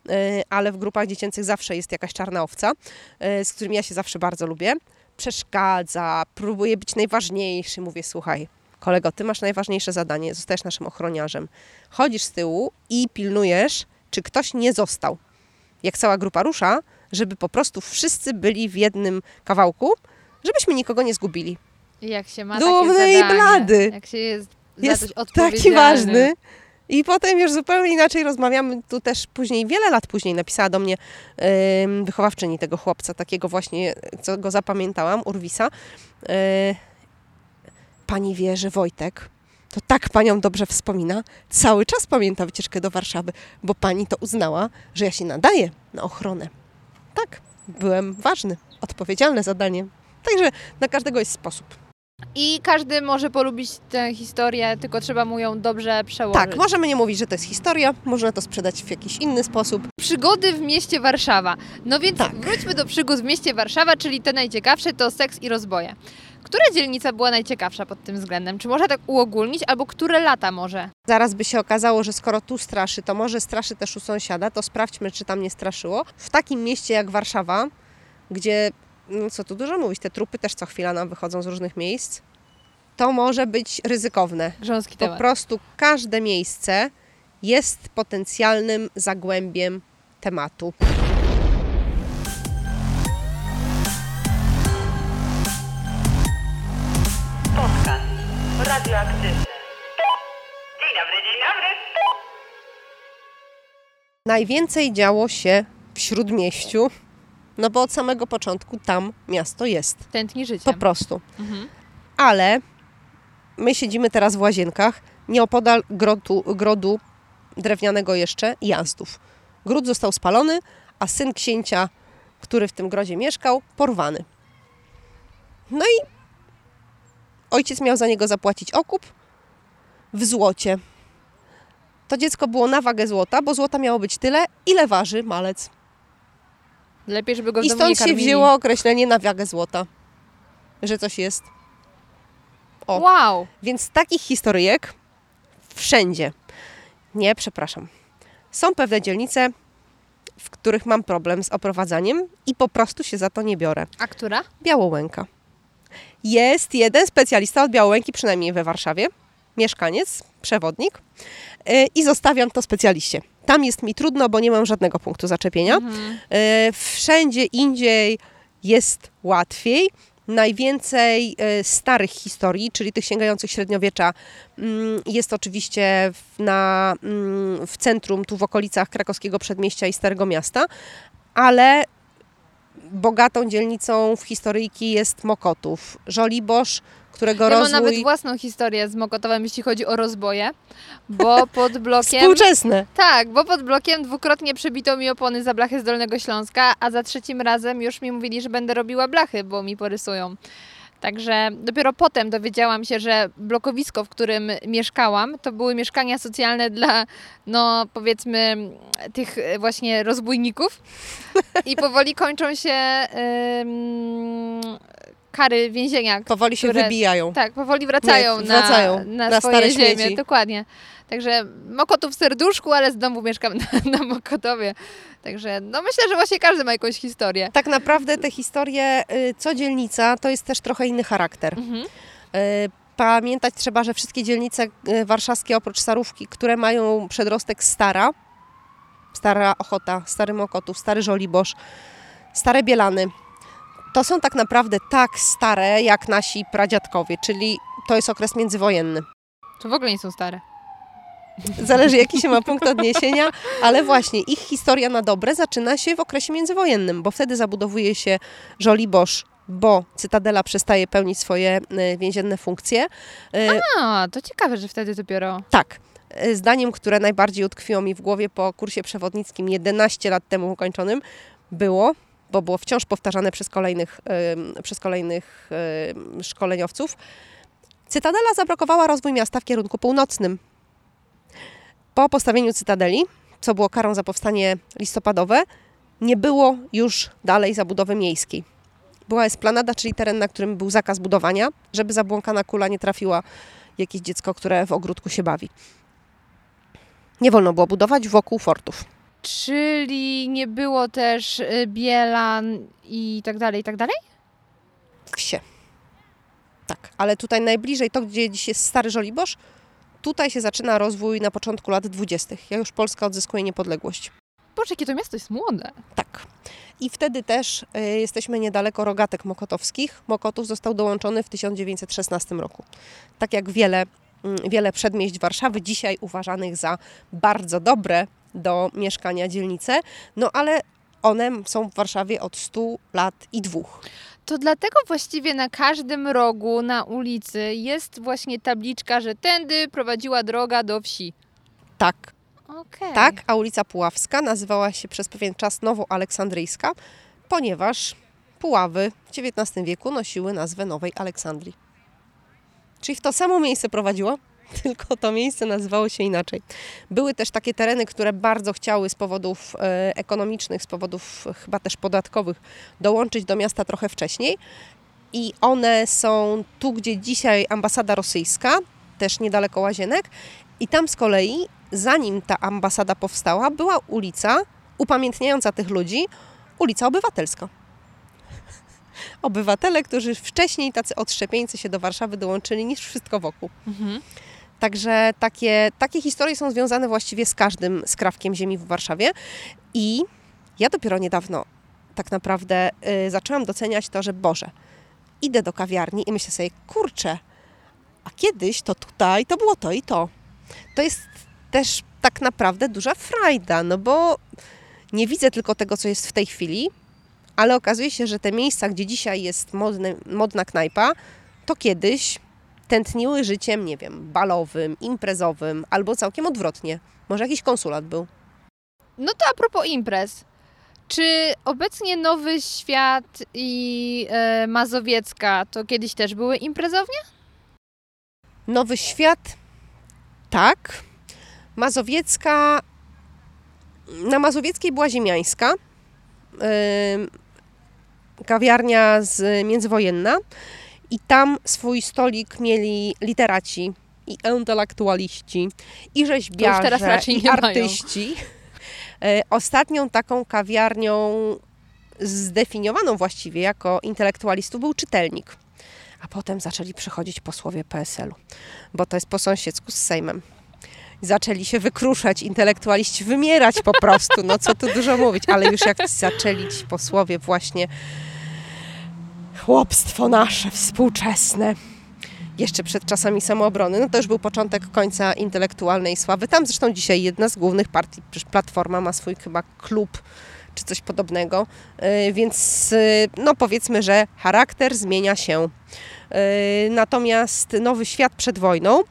yy, ale w grupach dziecięcych zawsze jest jakaś czarna owca, yy, z którym ja się zawsze bardzo lubię. Przeszkadza, próbuje być najważniejszy. Mówię, słuchaj, kolego, ty masz najważniejsze zadanie, zostajesz naszym ochroniarzem. Chodzisz z tyłu i pilnujesz, czy ktoś nie został. Jak cała grupa rusza, żeby po prostu wszyscy byli w jednym kawałku, żebyśmy nikogo nie zgubili. I jak się ma Dumny takie i zadanie, blady. Jak się jest jest taki ważny. I potem już zupełnie inaczej rozmawiamy. Tu też później, wiele lat później napisała do mnie ym, wychowawczyni tego chłopca, takiego właśnie, co go zapamiętałam, Urwisa. Yy, pani wie, że Wojtek to tak panią dobrze wspomina. Cały czas pamięta wycieczkę do Warszawy, bo pani to uznała, że ja się nadaję na ochronę. Tak, byłem ważny, odpowiedzialne zadanie. Także na każdego jest sposób. I każdy może polubić tę historię, tylko trzeba mu ją dobrze przełożyć. Tak, możemy nie mówić, że to jest historia, można to sprzedać w jakiś inny sposób. Przygody w mieście Warszawa. No więc Tak. wróćmy do przygód w mieście Warszawa, czyli te najciekawsze to seks i rozboje. Która dzielnica była najciekawsza pod tym względem? Czy można tak uogólnić, albo które lata może? Zaraz by się okazało, że skoro tu straszy, to może straszy też u sąsiada, to sprawdźmy, czy tam nie straszyło. W takim mieście jak Warszawa, gdzie, no co tu dużo mówić, te trupy też co chwila nam wychodzą z różnych miejsc, to może być ryzykowne. Grząski Po temat. prostu każde miejsce jest potencjalnym zagłębiem tematu. Radioaktywny. Dzień dobry, dzień dobry. Najwięcej działo się w Śródmieściu, no bo od samego początku tam miasto jest. Tętni życiem. Po prostu. Mhm. Ale my siedzimy teraz w łazienkach, nieopodal grodu, grodu drewnianego jeszcze jazdów. Gród został spalony, a syn księcia, który w tym grodzie mieszkał, porwany. No i ojciec miał za niego zapłacić okup w złocie. To dziecko było na wagę złota, bo złota miało być tyle, ile waży malec. Lepiej, żeby go w I stąd się wzięło określenie na wagę złota, że coś jest. o. Wow! Więc takich historyjek wszędzie. Nie, przepraszam. Są pewne dzielnice, w których mam problem z oprowadzaniem i po prostu się za to nie biorę. A która? Białołęka. Jest jeden specjalista od Białołęki, przynajmniej we Warszawie, mieszkaniec, przewodnik yy, i zostawiam to specjaliście. Tam jest mi trudno, bo nie mam żadnego punktu zaczepienia. Mhm. Yy, Wszędzie indziej jest łatwiej. Najwięcej yy, starych historii, czyli tych sięgających średniowiecza, mm, jest oczywiście na, mm, w centrum, tu w okolicach krakowskiego przedmieścia i Starego Miasta, ale bogatą dzielnicą w historyjki jest Mokotów. Żoliborz, którego Ja mam rozwój... nawet własną historię z Mokotowem, jeśli chodzi o rozboje, bo pod blokiem... Współczesne. Tak, bo pod blokiem dwukrotnie przebito mi opony za blachy z Dolnego Śląska, a za trzecim razem już mi mówili, że będę robiła blachy, bo mi porysują. Także dopiero potem dowiedziałam się, że blokowisko, w którym mieszkałam, to były mieszkania socjalne dla, no powiedzmy, tych właśnie rozbójników. I powoli kończą się ym, kary więzienia. Powoli się które- wybijają. Tak, powoli wracają, Nie, na, wracają na, na swoje stare ziemię. Dokładnie. Także Mokotów w serduszku, ale z domu mieszkam na, na Mokotowie. Także no myślę, że właśnie każdy ma jakąś historię. Tak naprawdę te historie, y, co dzielnica, to jest też trochę inny charakter. Mhm. Y, Pamiętać trzeba, że wszystkie dzielnice y, warszawskie oprócz Starówki, które mają przedrostek Stara, Stara Ochota, Stary Mokotów, Stary Żoliborz, Stare Bielany, to są tak naprawdę tak stare jak nasi pradziadkowie, czyli to jest okres międzywojenny. To w ogóle nie są stare. Zależy jaki się ma punkt odniesienia, ale właśnie ich historia na dobre zaczyna się w okresie międzywojennym, bo wtedy zabudowuje się Żoliborz, bo Cytadela przestaje pełnić swoje y, więzienne funkcje. Y, A, to ciekawe, że wtedy dopiero. Tak. y, Zdaniem, które najbardziej utkwiło mi w głowie po kursie przewodnickim 11 lat temu ukończonym, było, bo było wciąż powtarzane przez kolejnych, przez kolejnych szkoleniowców, Cytadela zablokowała rozwój miasta w kierunku północnym. Po postawieniu Cytadeli, co było karą za powstanie listopadowe, nie było już dalej zabudowy miejskiej. Była esplanada, czyli teren, na którym był zakaz budowania, żeby zabłąkana kula nie trafiła jakieś dziecko, które w ogródku się bawi. Nie wolno było budować wokół fortów. Czyli nie było też y, Bielan i tak dalej, i tak dalej? Wsie. Tak, ale tutaj najbliżej to, gdzie dziś jest Stary Żoliborz, tutaj się zaczyna rozwój na początku lat 20., jak już Polska odzyskuje niepodległość. Boże, jakie to miasto jest młode. Tak. I wtedy też y, jesteśmy niedaleko rogatek mokotowskich. Mokotów został dołączony w 1916 roku. Tak jak wiele, mm, wiele przedmieść Warszawy, dzisiaj uważanych za bardzo dobre do mieszkania dzielnice, no ale one są w Warszawie od 100 lat i dwóch. To dlatego właściwie na każdym rogu na ulicy jest właśnie tabliczka, że tędy prowadziła droga do wsi. Tak, Okej. Tak, a ulica Puławska nazywała się przez pewien czas Nowoaleksandryjska, ponieważ Puławy w XIX wieku nosiły nazwę Nowej Aleksandrii. Czyli w to samo miejsce prowadziło, tylko to miejsce nazywało się inaczej. Były też takie tereny, które bardzo chciały z powodów e, ekonomicznych, z powodów chyba też podatkowych dołączyć do miasta trochę wcześniej. I one są tu, gdzie dzisiaj ambasada rosyjska, też niedaleko Łazienek. I tam z kolei, zanim ta ambasada powstała, była ulica upamiętniająca tych ludzi, ulica Obywatelska. Obywatele, którzy wcześniej tacy odszczepieńcy się do Warszawy dołączyli niż wszystko wokół. Mhm. Także takie, takie historie są związane właściwie z każdym skrawkiem ziemi w Warszawie. I ja dopiero niedawno tak naprawdę y, zaczęłam doceniać to, że Boże, idę do kawiarni i myślę sobie, kurczę, a kiedyś to tutaj to było to i to. To jest też tak naprawdę duża frajda, no bo nie widzę tylko tego, co jest w tej chwili, ale okazuje się, że te miejsca, gdzie dzisiaj jest modne, modna knajpa, to kiedyś tętniły życiem, nie wiem, balowym, imprezowym, albo całkiem odwrotnie. Może jakiś konsulat był. No to a propos imprez. Czy obecnie Nowy Świat i e, Mazowiecka to kiedyś też były imprezownie? Nowy Świat, tak. Mazowiecka, na Mazowieckiej była Ziemiańska, ym, kawiarnia z międzywojenna i tam swój stolik mieli literaci i intelektualiści i rzeźbiarze teraz raczej i nie mają. artyści. E, Ostatnią taką kawiarnią zdefiniowaną właściwie jako intelektualistów był czytelnik. A potem zaczęli przychodzić posłowie PSL-u, bo to jest po sąsiedzku z Sejmem. Zaczęli się wykruszać, intelektualiści wymierać po prostu, no co tu dużo mówić, ale już jak zaczęli ci posłowie właśnie chłopstwo nasze, współczesne, jeszcze przed czasami samoobrony, no to już był początek końca intelektualnej sławy. Tam zresztą dzisiaj jedna z głównych partii, przecież Platforma ma swój chyba klub czy coś podobnego, Yy, więc yy, no powiedzmy, że charakter zmienia się. Yy, Natomiast Nowy Świat przed wojną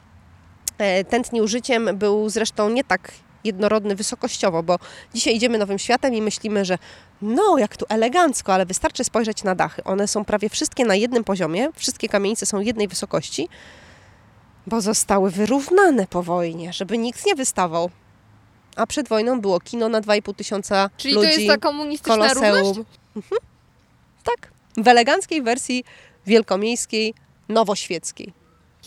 tętnił życiem, był zresztą nie tak jednorodny wysokościowo, bo dzisiaj idziemy Nowym Światem i myślimy, że no, jak tu elegancko, ale wystarczy spojrzeć na dachy. One są prawie wszystkie na jednym poziomie, wszystkie kamienice są jednej wysokości, bo zostały wyrównane po wojnie, żeby nikt nie wystawał. A przed wojną było kino na 2,5 tysiąca Czyli ludzi, to jest ta komunistyczna równość? koloseum. Mhm. Tak. W eleganckiej wersji wielkomiejskiej, nowoświeckiej.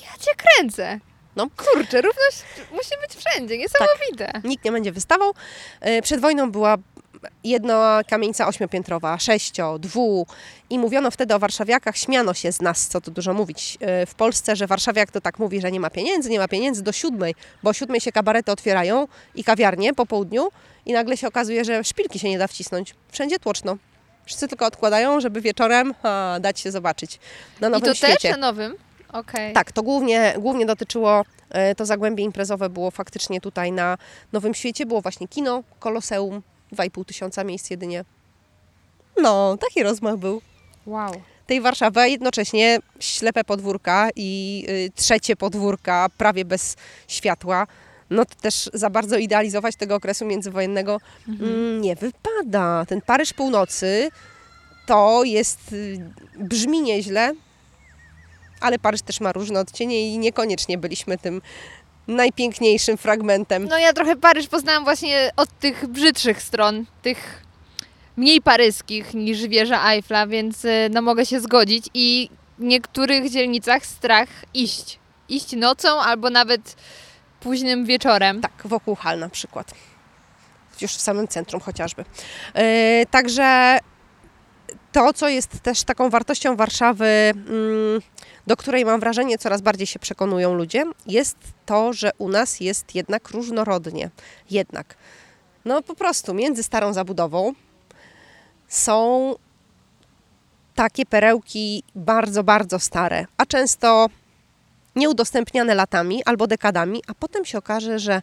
Ja cię kręcę. No. Kurczę, równość musi być wszędzie, niesamowite. Nikt nie będzie wystawał. E, Przed wojną była jedna kamienica ośmiopiętrowa, sześcio, dwu i mówiono wtedy o warszawiakach, śmiano się z nas, co tu dużo mówić e, w Polsce, że warszawiak to tak mówi, że nie ma pieniędzy, nie ma pieniędzy do siódmej, bo o siódmej się kabarety otwierają i kawiarnie po południu i nagle się okazuje, że szpilki się nie da wcisnąć. Wszędzie tłoczno. Wszyscy tylko odkładają, żeby wieczorem a, dać się zobaczyć na I nowym to świecie. też na nowym? Okej. Tak, to głównie, głównie dotyczyło, e, to zagłębie imprezowe było faktycznie tutaj na Nowym Świecie. Było właśnie kino, koloseum, 2,5 tysiąca miejsc jedynie. No, taki rozmach był Wow. tej Warszawy, a jednocześnie ślepe podwórka i y, trzecie podwórka prawie bez światła. No to też za bardzo idealizować tego okresu międzywojennego mm, nie wypada. Ten Paryż Północy to jest, y, brzmi nieźle, ale Paryż też ma różne odcienie i niekoniecznie byliśmy tym najpiękniejszym fragmentem. No ja trochę Paryż poznałam właśnie od tych brzydszych stron, tych mniej paryskich niż wieża Eiffla, więc y, no mogę się zgodzić i w niektórych dzielnicach strach iść. Iść nocą albo nawet późnym wieczorem. Tak, wokół hal na przykład. Już w samym centrum chociażby. E, także to, co jest też taką wartością Warszawy, mm, do której mam wrażenie coraz bardziej się przekonują ludzie, jest to, że u nas jest jednak różnorodnie. Jednak. No po prostu między starą zabudową są takie perełki bardzo, bardzo stare, a często nieudostępniane latami albo dekadami, a potem się okaże, że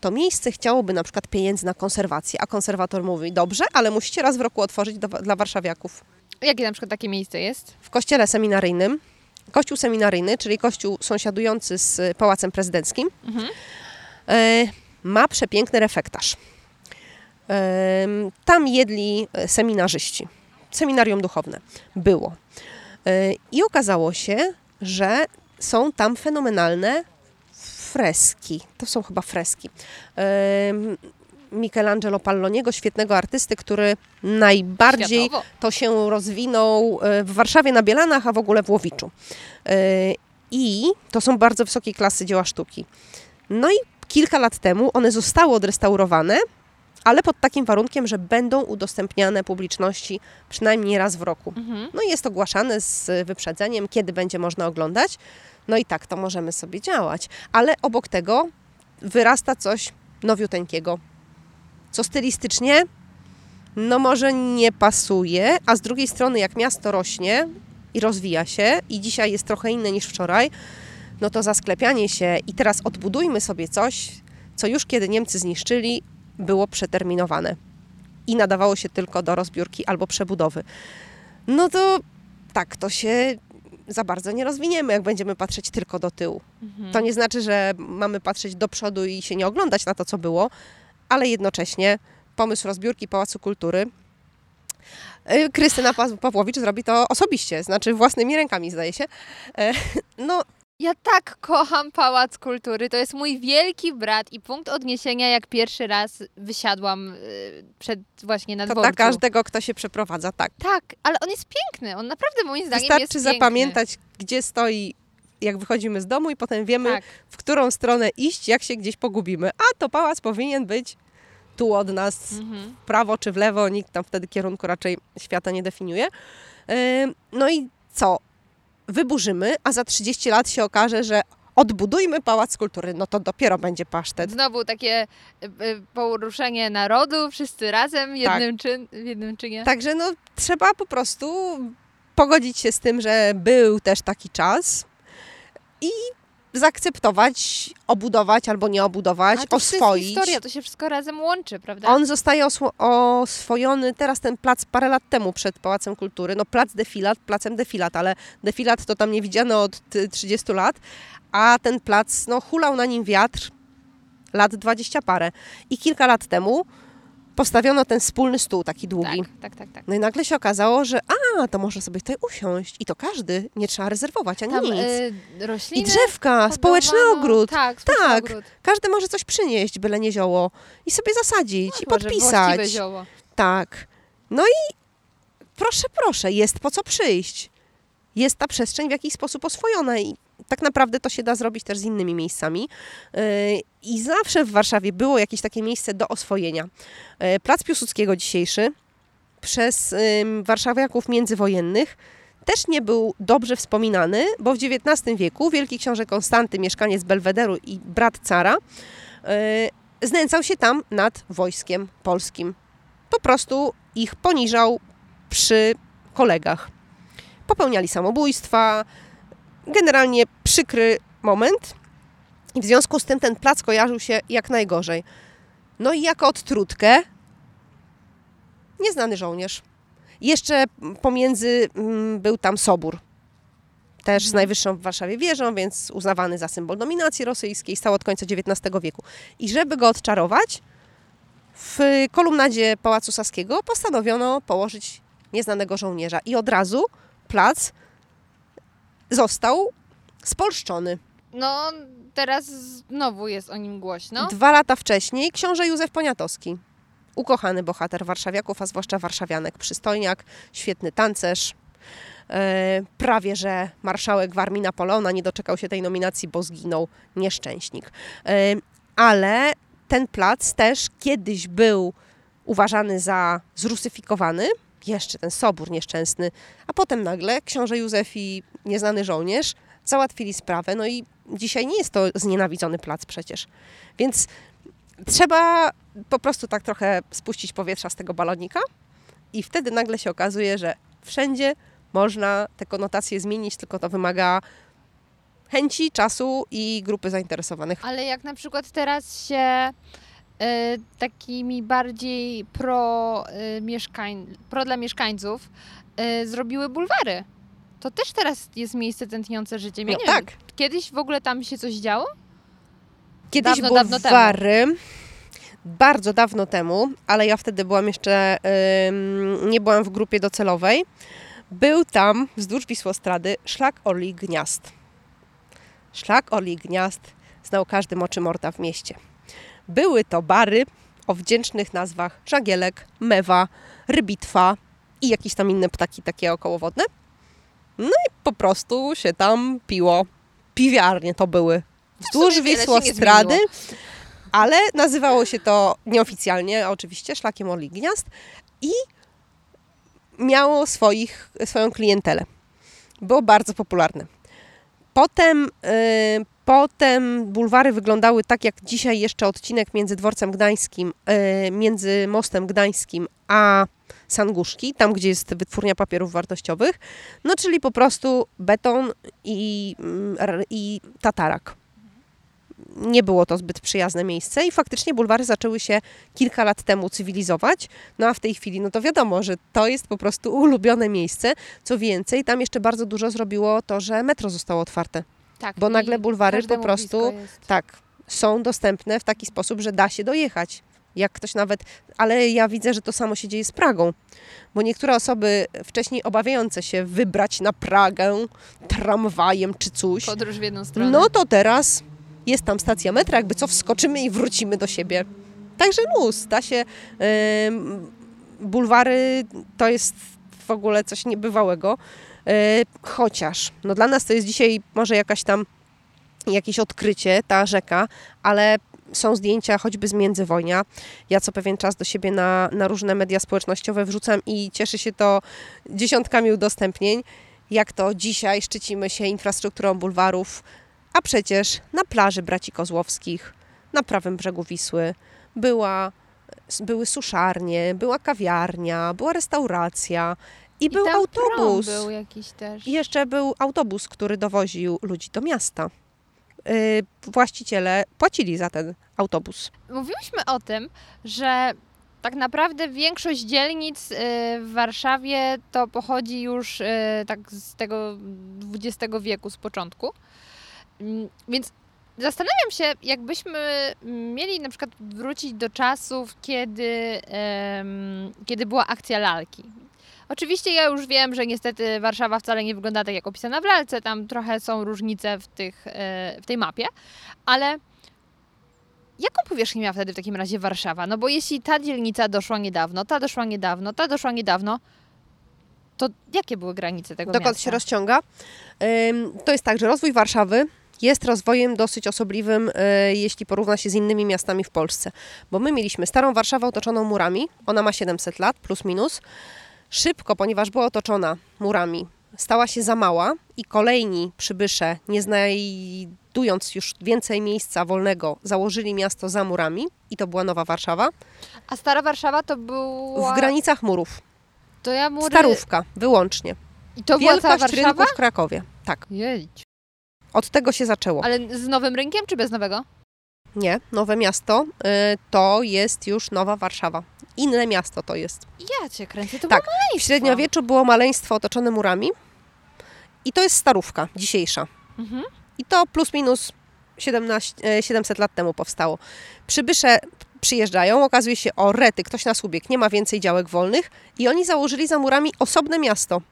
to miejsce chciałoby na przykład pieniędzy na konserwację, a konserwator mówi, dobrze, ale musicie raz w roku otworzyć do, dla warszawiaków. Jakie na przykład takie miejsce jest? W kościele seminaryjnym, kościół seminaryjny, czyli kościół sąsiadujący z Pałacem Prezydenckim, e, ma przepiękny refektarz. Em, Tam jedli e, seminarzyści. Seminarium duchowne było. E, I okazało się, że są tam fenomenalne freski. To są chyba freski. Michelangelo Palloniego, świetnego artysty, który najbardziej Światowo. to się rozwinął e, w Warszawie na Bielanach, a w ogóle w Łowiczu. E, I to są bardzo wysokiej klasy dzieła sztuki. No i kilka lat temu one zostały odrestaurowane, ale pod takim warunkiem, że będą udostępniane publiczności przynajmniej raz w roku. Mhm. No i jest ogłaszane z wyprzedzeniem, kiedy będzie można oglądać. No i tak to możemy sobie działać. Ale obok tego wyrasta coś nowiuteńkiego, co stylistycznie no może nie pasuje, a z drugiej strony jak miasto rośnie i rozwija się i dzisiaj jest trochę inne niż wczoraj, no to zasklepianie się i teraz odbudujmy sobie coś, co już kiedy Niemcy zniszczyli, było przeterminowane i nadawało się tylko do rozbiórki albo przebudowy. No to tak, to się za bardzo nie rozwiniemy, jak będziemy patrzeć tylko do tyłu. To nie znaczy, że mamy patrzeć do przodu i się nie oglądać na to, co było, ale jednocześnie pomysł rozbiórki Pałacu Kultury y, Krystyna Pa- Pawłowicz zrobi to osobiście, znaczy własnymi rękami, zdaje się. E, No, Ja tak kocham Pałac Kultury. To jest mój wielki brat i punkt odniesienia, jak pierwszy raz wysiadłam y, przed właśnie na to dworcu. dla każdego, kto się przeprowadza, tak. Tak, ale on jest piękny. On naprawdę moim zdaniem jest Wystarczy piękny. zapamiętać, gdzie stoi, jak wychodzimy z domu i potem wiemy, Tak. w którą stronę iść, jak się gdzieś pogubimy. A to pałac powinien być tu od nas, Mhm. w prawo czy w lewo, nikt tam wtedy kierunku raczej świata nie definiuje. No i co? Wyburzymy, a za 30 lat się okaże, że odbudujmy Pałac Kultury, no to dopiero będzie pasztet. Znowu takie y, y, poruszenie narodu, wszyscy razem, Tak. jednym czyn, w jednym czynie. Także no, trzeba po prostu pogodzić się z tym, że był też taki czas i zaakceptować, obudować albo nie obudować, to oswoić. jest historia, to się wszystko razem łączy, prawda? On zostaje oswojony teraz ten plac parę lat temu przed Pałacem Kultury. No plac defilat, placem defilat, ale defilat to tam nie widziano od ty- 30 lat, a ten plac, no hulał na nim wiatr lat 20 parę. I kilka lat temu postawiono ten wspólny stół taki długi. tak, tak, tak, tak. No i nagle się okazało, że a, to może sobie tutaj usiąść i to każdy, nie trzeba rezerwować ani Tam nic. y, rośliny I drzewka, społeczny ogród. Tak, społeczny Tak. ogród. Każdy może coś przynieść, byle nie zioło i sobie zasadzić i Może podpisać. zioło. Tak. No i proszę, proszę, jest po co przyjść. jest ta przestrzeń w jakiś sposób oswojona i tak naprawdę to się da zrobić też z innymi miejscami. Yy, I zawsze w Warszawie było jakieś takie miejsce do oswojenia. Yy, Plac Piłsudskiego dzisiejszy przez warszawiaków międzywojennych też nie był dobrze wspominany, bo w XIX wieku wielki książę Konstanty, mieszkaniec Belwederu i brat cara, yy, znęcał się tam nad wojskiem polskim. Po prostu ich poniżał przy kolegach. Popełniali samobójstwa, generalnie przykry moment i w związku z tym ten plac kojarzył się jak najgorzej. No i jako odtrutkę nieznany żołnierz. Jeszcze pomiędzy mm, był tam sobór. Też z najwyższą w Warszawie wieżą, więc uznawany za symbol dominacji rosyjskiej, stał od końca XIX wieku. I żeby go odczarować, w kolumnadzie Pałacu Saskiego postanowiono położyć nieznanego żołnierza. I od razu plac został spolszczony. No, teraz znowu jest o nim głośno. Dwa lata wcześniej książę Józef Poniatowski. Ukochany bohater warszawiaków, a zwłaszcza warszawianek. Przystojniak, świetny tancerz. E, prawie, że marszałek w armii Napoleona nie doczekał się tej nominacji, bo zginął nieszczęśnik. E, ale ten plac też kiedyś był uważany za zrusyfikowany, jeszcze ten sobór nieszczęsny, a potem nagle książę Józef i nieznany żołnierz załatwili sprawę, no i dzisiaj nie jest to znienawidzony plac przecież. Więc trzeba po prostu tak trochę spuścić powietrza z tego balonika i wtedy nagle się okazuje, że wszędzie można te konotacje zmienić, tylko to wymaga chęci, czasu i grupy zainteresowanych. Ale jak na przykład teraz się y, takimi bardziej pro, y, mieszkań, pro dla mieszkańców y, zrobiły bulwary. To też teraz jest miejsce tętniące życiem. Ja No tak. Wiem, kiedyś w ogóle tam się coś działo? Kiedyś Dawno, dawno temu. bardzo dawno temu, ale ja wtedy byłam jeszcze, ym, nie byłam w grupie docelowej, był tam wzdłuż Wisłostrady szlak Orli Gniazd. Szlak Orli Gniazd znał każdy moczymorda w mieście. Były to bary o wdzięcznych nazwach żagielek, mewa, rybitwa i jakieś tam inne ptaki takie okołowodne. No i po prostu się tam piło. Piwiarnie to były. Wzdłuż się nie Wisłostrady, zmieniło. ale nazywało się to nieoficjalnie, oczywiście, szlakiem Orli Gniazd i miało swoich, swoją klientelę. Było bardzo popularne. Potem, y, potem bulwary wyglądały tak, jak dzisiaj jeszcze odcinek między dworcem gdańskim, y, między mostem gdańskim a Sanguszki, tam gdzie jest wytwórnia papierów wartościowych. No czyli po prostu beton i, mm, i tatarak. Nie było to zbyt przyjazne miejsce i faktycznie bulwary zaczęły się kilka lat temu cywilizować. No a w tej chwili, no to wiadomo, że to jest po prostu ulubione miejsce. Co więcej, tam jeszcze bardzo dużo zrobiło to, że metro zostało otwarte. Tak. Bo nagle bulwary po prostu tak są dostępne w taki sposób, że da się dojechać. Jak ktoś nawet, ale ja widzę, że to samo się dzieje z Pragą, bo niektóre osoby wcześniej obawiające się wybrać na Pragę tramwajem czy coś, Podróż w jedną stronę. no to teraz jest tam stacja metra, jakby co wskoczymy i wrócimy do siebie. Także luz, da się. ym, bulwary to jest w ogóle coś niebywałego. Yy, chociaż, no dla nas to jest dzisiaj może jakaś tam jakieś odkrycie, ta rzeka, ale są zdjęcia choćby z międzywojnia. Ja co pewien czas do siebie na, na różne media społecznościowe wrzucam i cieszy się to dziesiątkami udostępnień, jak to dzisiaj szczycimy się infrastrukturą bulwarów, a przecież na plaży Braci Kozłowskich, na prawym brzegu Wisły, była, były suszarnie, była kawiarnia, była restauracja i, I był autobus. Był jakiś też. I jeszcze był autobus, który dowoził ludzi do miasta. Yy, właściciele płacili za ten autobus. Mówiłyśmy o tym, że tak naprawdę większość dzielnic y, w Warszawie to pochodzi już y, tak z tego XX wieku, z początku. Mm, Więc zastanawiam się, jakbyśmy mieli na przykład wrócić do czasów, kiedy, kiedy była akcja lalki. Oczywiście ja już wiem, że niestety Warszawa wcale nie wygląda tak jak opisana w lalce, tam trochę są różnice w, tych, e, w tej mapie, ale jaką powierzchnię miała wtedy w takim razie Warszawa? No bo jeśli ta dzielnica doszła niedawno, ta doszła niedawno, ta doszła niedawno, To jakie były granice tego dokąd miasta? się rozciąga. To jest tak, że rozwój Warszawy jest rozwojem dosyć osobliwym, y, jeśli porówna się z innymi miastami w Polsce. Bo my mieliśmy starą Warszawę otoczoną murami, ona ma 700 lat, plus minus. Szybko, ponieważ była otoczona murami, stała się za mała i kolejni przybysze, nie znajdując już więcej miejsca wolnego, założyli miasto za murami i to była Nowa Warszawa, A Stara Warszawa to była... w granicach murów. To ja mury... Starówka, wyłącznie. I to była cała Wielkość Warszawa? rynku w Krakowie. Tak, Jedź. od tego się zaczęło. Ale z nowym rynkiem czy bez nowego? Nie, Nowe Miasto y, to jest już Nowa Warszawa. Inne miasto to jest. Ja cię kręcę, to Tak, było W maleństwo. średniowieczu było maleństwo otoczone murami i to jest starówka dzisiejsza. Mhm. I to plus minus 17, e, 700 lat temu powstało. Przybysze przyjeżdżają, okazuje się, o rety, ktoś nas ubiegł, nie ma więcej działek wolnych i oni założyli za murami osobne miasto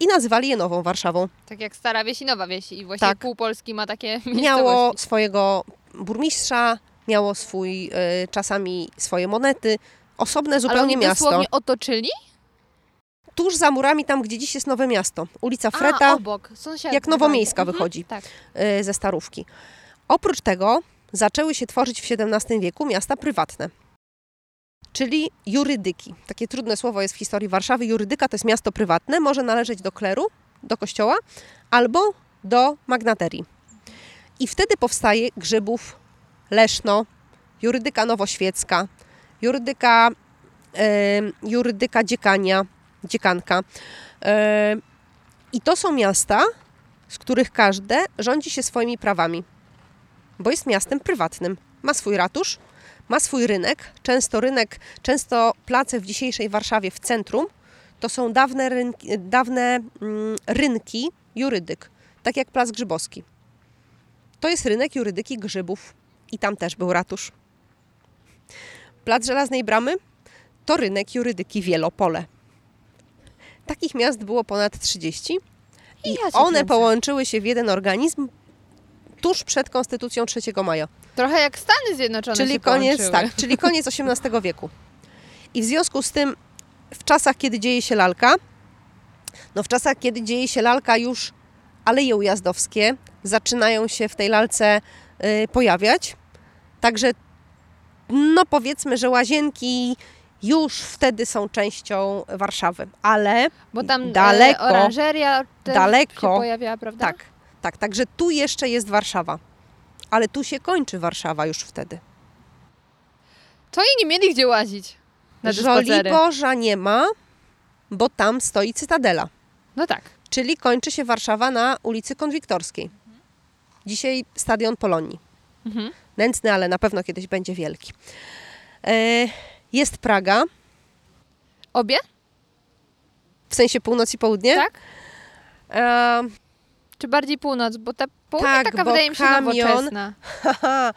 i nazywali je Nową Warszawą. Tak jak Stara Wieś i Nowa Wieś i właściwie Tak. pół Polski ma takie Miało swojego burmistrza, miało swój, e, czasami swoje monety, osobne Ale zupełnie oni miasto. dosłownie otoczyli? Tuż za murami, tam gdzie dziś jest Nowe Miasto, ulica A, Freta, obok. Sąsiad jak Nowomiejska Mhm, wychodzi. Tak. y, ze Starówki. Oprócz tego zaczęły się tworzyć w XVII wieku miasta prywatne, czyli jurydyki. Takie trudne słowo jest w historii Warszawy. Jurydyka to jest miasto prywatne, może należeć do kleru, do kościoła albo do magnaterii. I wtedy powstaje Grzybów, Leszno, jurydyka nowoświecka, jurydyka, jurydyka dziekania, dziekanka. I to są miasta, z których każde rządzi się swoimi prawami, bo jest miastem prywatnym. Ma swój ratusz, ma swój rynek, często rynek, często place w dzisiejszej Warszawie w centrum to są dawne rynki, dawne, mm, rynki jurydyk, tak jak Plac Grzybowski. To jest rynek jurydyki Grzybów i tam też był ratusz. Plac Żelaznej Bramy to rynek jurydyki Wielopole. Takich miast było ponad 30 i ja cię one kręcę. połączyły się w jeden organizm tuż przed Konstytucją 3 maja. Trochę jak Stany Zjednoczone Czyli koniec, połączyły. tak, czyli koniec XVIII wieku. I w związku z tym w czasach, kiedy dzieje się lalka, no w czasach, kiedy dzieje się lalka już aleje ujazdowskie zaczynają się w tej lalce y, pojawiać. Także no powiedzmy, że łazienki już wtedy są częścią Warszawy, ale Bo tam Daleko, e, oranżeria też daleko. się pojawiała, prawda? tak, tak, także tu jeszcze jest Warszawa. Ale tu się kończy Warszawa już wtedy. To i nie mieli gdzie łazić na. Żoliborza nie ma, bo tam stoi Cytadela. No tak. Czyli kończy się Warszawa na ulicy Konwiktorskiej. Dzisiaj Stadion Polonii. Mhm. Nędzny, ale na pewno kiedyś będzie wielki. E, Jest Praga, Obie? w sensie północ i południe. Tak? E, Czy bardziej północ? Bo ta południe Tak, taka wydaje mi się kamion- nowoczesna. haha,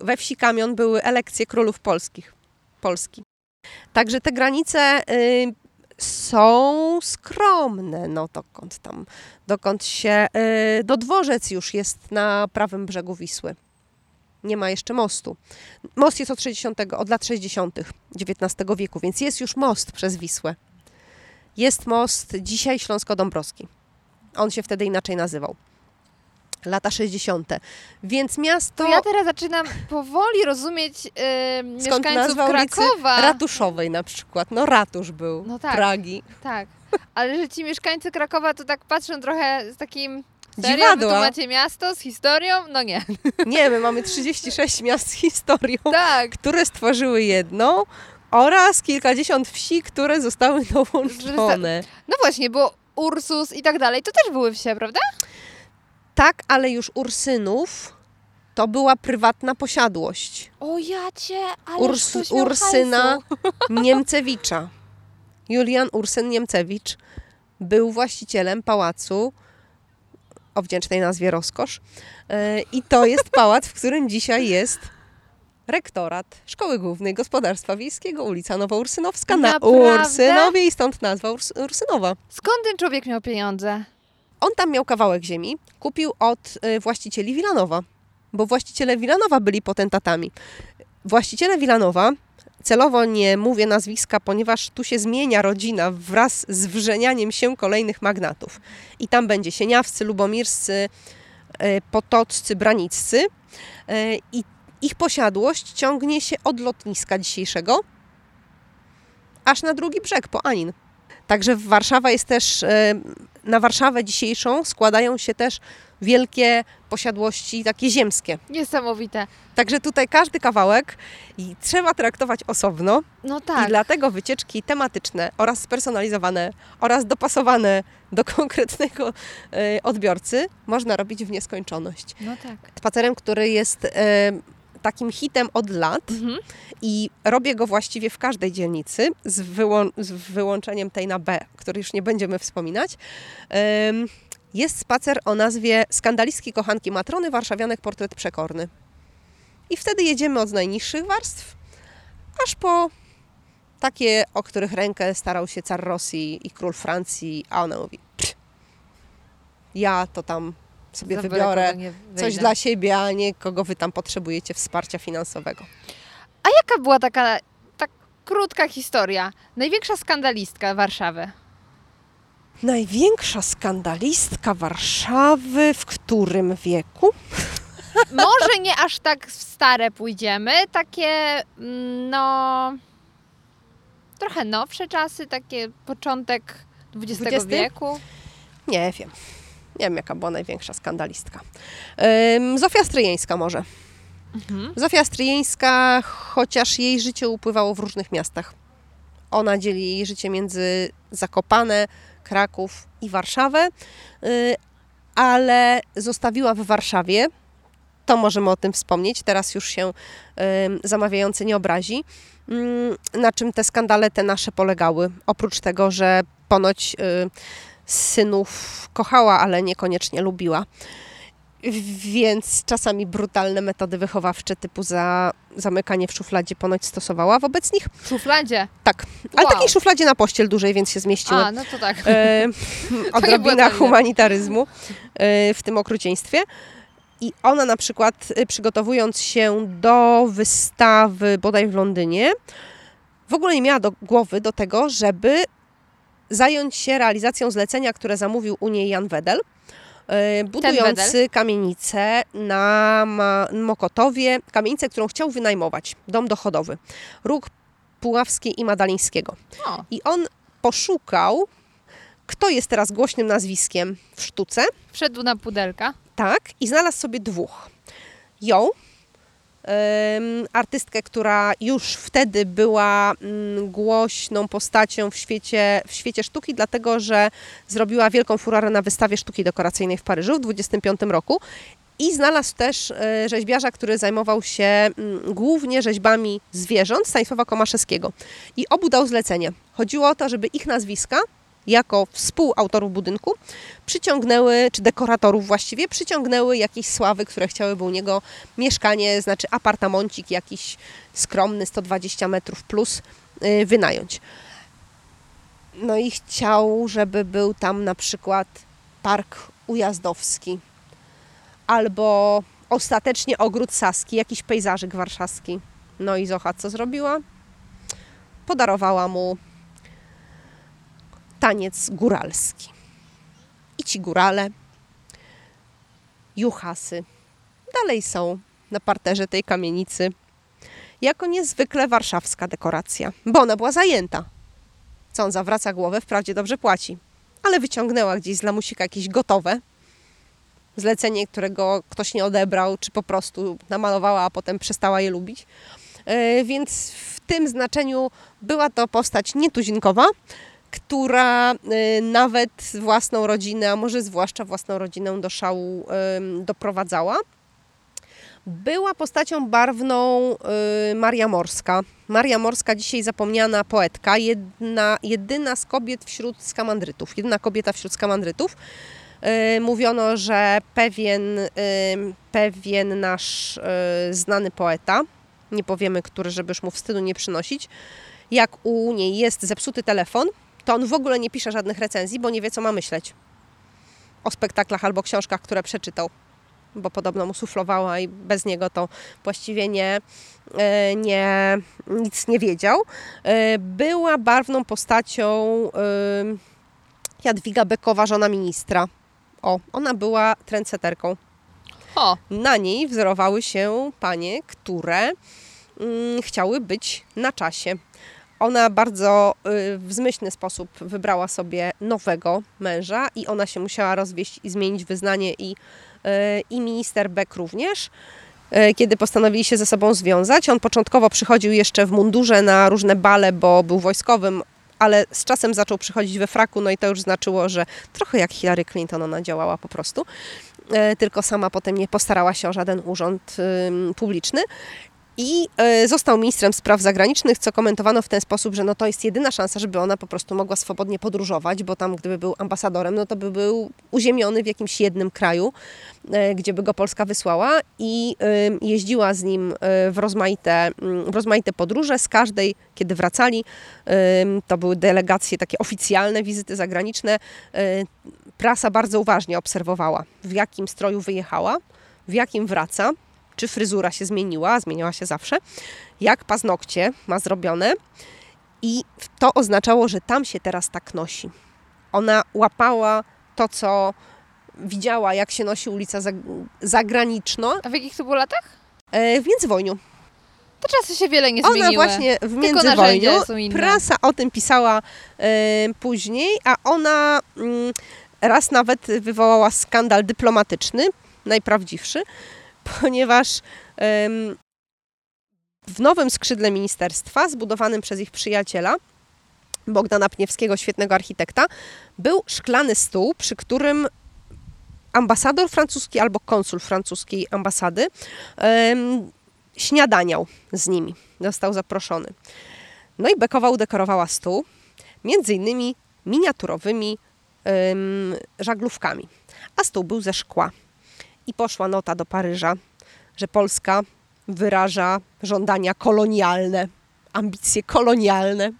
we wsi Kamion były elekcje królów polskich. Polski. Także te granice są skromne, no dokąd tam, dokąd się, y, do dworzec już jest na prawym brzegu Wisły. Nie ma jeszcze mostu. Most jest od, 60, od lat 60. XIX wieku, więc jest już most przez Wisłę. Jest most dzisiaj Śląsko-Dąbrowski. On się wtedy inaczej nazywał. Lata 60. Więc miasto To ja teraz zaczynam powoli rozumieć yy, skąd mieszkańców Krakowa. Ratuszowej na przykład. No ratusz był. No tak. Pragi. Tak, ale że ci mieszkańcy Krakowa to tak patrzą trochę z takim... Serio? Wy tu Dziwadła. macie miasto z historią? No nie. Nie, my mamy 36 miast z historią, Tak. które stworzyły jedną oraz kilkadziesiąt wsi, które zostały dołączone. No właśnie, bo Ursus i tak dalej, to też były wsie, prawda? Tak, ale już Ursynów to była prywatna posiadłość. O ja cię, ale Urs, Ursyna Niemcewicza. Julian Ursyn Niemcewicz był właścicielem pałacu o wdzięcznej nazwie Rozkosz. E, I to jest pałac, w którym dzisiaj jest rektorat Szkoły Głównej Gospodarstwa Wiejskiego, ulica Nowoursynowska na Naprawdę? Ursynowie i stąd nazwa Urs Ursynowa. Skąd ten człowiek miał pieniądze? On tam miał kawałek ziemi, kupił od y, właścicieli Wilanowa, bo właściciele Wilanowa byli potentatami. Właściciele Wilanowa celowo nie mówię nazwiska, ponieważ tu się zmienia rodzina wraz z wrzenianiem się kolejnych magnatów. I tam będzie Sieniawscy, Lubomirscy, e, Potoccy, Braniccy. E, I ich posiadłość ciągnie się od lotniska dzisiejszego aż na drugi brzeg, po Anin. Także Warszawa jest też, e, na Warszawę dzisiejszą składają się też wielkie posiadłości takie ziemskie. Niesamowite. Także tutaj każdy kawałek i trzeba traktować osobno No i tak. dlatego wycieczki tematyczne oraz spersonalizowane oraz dopasowane do konkretnego e, odbiorcy można robić w nieskończoność. No tak. Spacerem, który jest e, takim hitem od lat Mhm. i robię go właściwie w każdej dzielnicy z, wyłą- z wyłączeniem tej na B, który już nie będziemy wspominać. Em, Jest spacer o nazwie Skandalistki kochanki Matrony, warszawianek portret przekorny. I wtedy jedziemy od najniższych warstw, aż po takie, o których rękę starał się car Rosji i król Francji, a ona mówi, "Pff, ja to tam sobie Za wybiorę coś dla siebie, a nie kogo wy tam potrzebujecie wsparcia finansowego. A jaka była taka tak krótka historia? Największa skandalistka Warszawy. Największa skandalistka Warszawy w którym wieku? Może nie aż tak w stare pójdziemy, takie mm, no trochę nowsze czasy, takie początek XX wieku. Nie wiem. Nie wiem, jaka była największa skandalistka. Zofia Stryjeńska może. Mhm. Zofia Stryjeńska, chociaż jej życie upływało w różnych miastach. Ona dzieli jej życie między Zakopane, Kraków i Warszawę, y, ale zostawiła w Warszawie. To możemy o tym wspomnieć. Teraz już się zamawiający nie obrazi. Ym, Na czym te skandale te nasze polegały? Oprócz tego, że ponoć y, synów kochała, ale niekoniecznie lubiła. Więc czasami brutalne metody wychowawcze typu za zamykanie w szufladzie ponoć stosowała wobec nich. W szufladzie. Tak, ale Wow. takiej szufladzie na pościel dłużej, więc się zmieściły. A, no to tak. E, odrobina humanitaryzmu e, w tym okrucieństwie. I ona na przykład e, przygotowując się do wystawy bodaj w Londynie, w ogóle nie miała do głowy do tego, żeby zająć się realizacją zlecenia, które zamówił u niej Jan Wedel, e, budujący kamienicę na Mokotowie, kamienicę, którą chciał wynajmować, dom dochodowy, róg Puławskiej i Madalińskiego. O, I on poszukał, kto jest teraz głośnym nazwiskiem w sztuce, wszedł na pudelka. tak, i znalazł sobie dwóch. Ją, artystkę, która już wtedy była mm, głośną postacią w świecie, w świecie sztuki, dlatego że zrobiła wielką furorę na wystawie sztuki dekoracyjnej w Paryżu w 25 roku. I znalazł też e, rzeźbiarza, który zajmował się mm, głównie rzeźbami zwierząt, Stanisława Komaszewskiego. I obu dał zlecenie. Chodziło o to, żeby ich nazwiska, jako współautorów budynku, przyciągnęły, czy dekoratorów właściwie, przyciągnęły jakieś sławy, które chciałyby u niego mieszkanie, znaczy apartamencik jakiś skromny, 120 metrów plus, y, wynająć. No i chciał, żeby był tam na przykład park ujazdowski albo ostatecznie ogród Saski, jakiś pejzażyk warszawski. No i Zocha co zrobiła? Podarowała mu taniec góralski. I ci górale, juchasy, dalej są na parterze tej kamienicy jako niezwykle warszawska dekoracja, bo ona była zajęta. Co on zawraca głowę, wprawdzie dobrze płaci, ale wyciągnęła gdzieś z lamusika jakieś gotowe zlecenie, którego ktoś nie odebrał, czy po prostu namalowała, a potem przestała je lubić. E, Więc w tym znaczeniu była to postać nietuzinkowa, która y, nawet własną rodzinę, a może zwłaszcza własną rodzinę do szału doprowadzała. Była postacią barwną y, Maria Morska. Maria Morska, dzisiaj zapomniana poetka, jedna, jedyna z kobiet wśród skamandrytów, jedyna kobieta wśród skamandrytów. Y, mówiono, że pewien, pewien nasz znany poeta, nie powiemy który, żeby już mu wstydu nie przynosić, jak u niej jest zepsuty telefon, to on w ogóle nie pisze żadnych recenzji, bo nie wie, co ma myśleć o spektaklach albo książkach, które przeczytał. bo podobno mu suflowała i bez niego to właściwie nie, e, nie, nic nie wiedział. E, Była barwną postacią e, Jadwiga Bekowa, żona ministra. O, ona była trendseterką. O, Na niej wzorowały się panie, które mm, chciały być na czasie. Ona bardzo y, w zmyślny sposób wybrała sobie nowego męża i ona się musiała rozwieść i zmienić wyznanie i, y, i minister Beck również. Y, Kiedy postanowili się ze sobą związać, on początkowo przychodził jeszcze w mundurze na różne bale, bo był wojskowym, ale z czasem zaczął przychodzić we fraku, no i to już znaczyło, że trochę jak Hillary Clinton ona działała po prostu. Tylko sama potem nie postarała się o żaden urząd publiczny. I e, został ministrem spraw zagranicznych, co komentowano w ten sposób, że no to jest jedyna szansa, żeby ona po prostu mogła swobodnie podróżować, bo tam gdyby był ambasadorem, no to by był uziemiony w jakimś jednym kraju, e, gdzie by go Polska wysłała. I jeździła z nim e, w rozmaite, w rozmaite podróże. Z każdej, kiedy wracali, to były delegacje takie oficjalne, wizyty zagraniczne, prasa bardzo uważnie obserwowała, w jakim stroju wyjechała, w jakim wraca, czy fryzura się zmieniła, zmieniała się zawsze, jak paznokcie ma zrobione i to oznaczało, że tam się teraz tak nosi. Ona łapała to, co widziała, jak się nosi ulica zag- zagraniczna a w jakich to było latach? e, w międzywojniu. Te czasy się wiele nie Ona zmieniły. właśnie w międzywojniu, prasa o tym pisała e, później, a ona mm, raz nawet wywołała skandal dyplomatyczny, najprawdziwszy, ponieważ w nowym skrzydle ministerstwa, zbudowanym przez ich przyjaciela, Bogdana Pniewskiego, świetnego architekta, był szklany stół, przy którym ambasador francuski albo konsul francuskiej ambasady śniadaniał z nimi. Został zaproszony. No i Bekowa udekorowała stół, między innymi miniaturowymi em, żaglówkami. A stół był ze szkła. I poszła nota do Paryża, że Polska wyraża żądania kolonialne, ambicje kolonialne.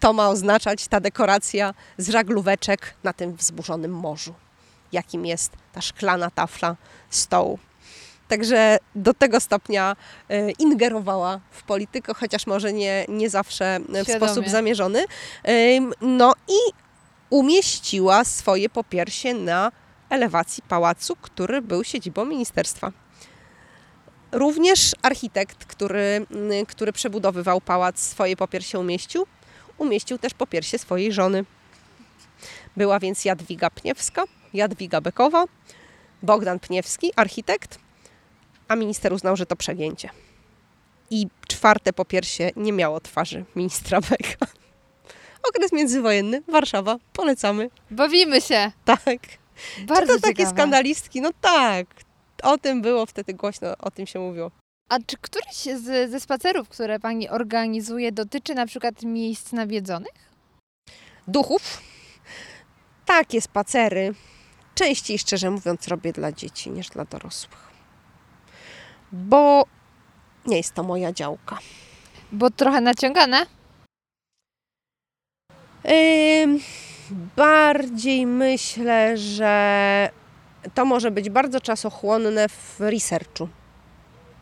To ma oznaczać ta dekoracja z żaglóweczek na tym wzburzonym morzu, jakim jest ta szklana tafla stołu. Także do tego stopnia e, ingerowała w politykę, chociaż może nie, nie zawsze w Świadomie. sposób zamierzony. No i umieściła swoje popiersie na elewacji pałacu, który był siedzibą ministerstwa. Również architekt, który, mm, który przebudowywał pałac, swoje popiersie umieścił. Umieścił też popiersie swojej żony. Była więc Jadwiga Pniewska, Jadwiga Bekowa, Bogdan Pniewski, architekt, a minister uznał, że to przegięcie. I czwarte popiersie nie miało twarzy ministra Beka. Okres międzywojenny, Warszawa, polecamy. Bawimy się. Tak. Bardzo Czy to takie skandalistki? No tak. O tym było wtedy głośno, o tym się mówiło. A czy któryś z, ze spacerów, które Pani organizuje, dotyczy na przykład miejsc nawiedzonych? Duchów. Takie spacery częściej, szczerze mówiąc, robię dla dzieci niż dla dorosłych. Bo nie jest to moja działka. Bo trochę naciągane? Ym, bardziej myślę, że to może być bardzo czasochłonne w researchu.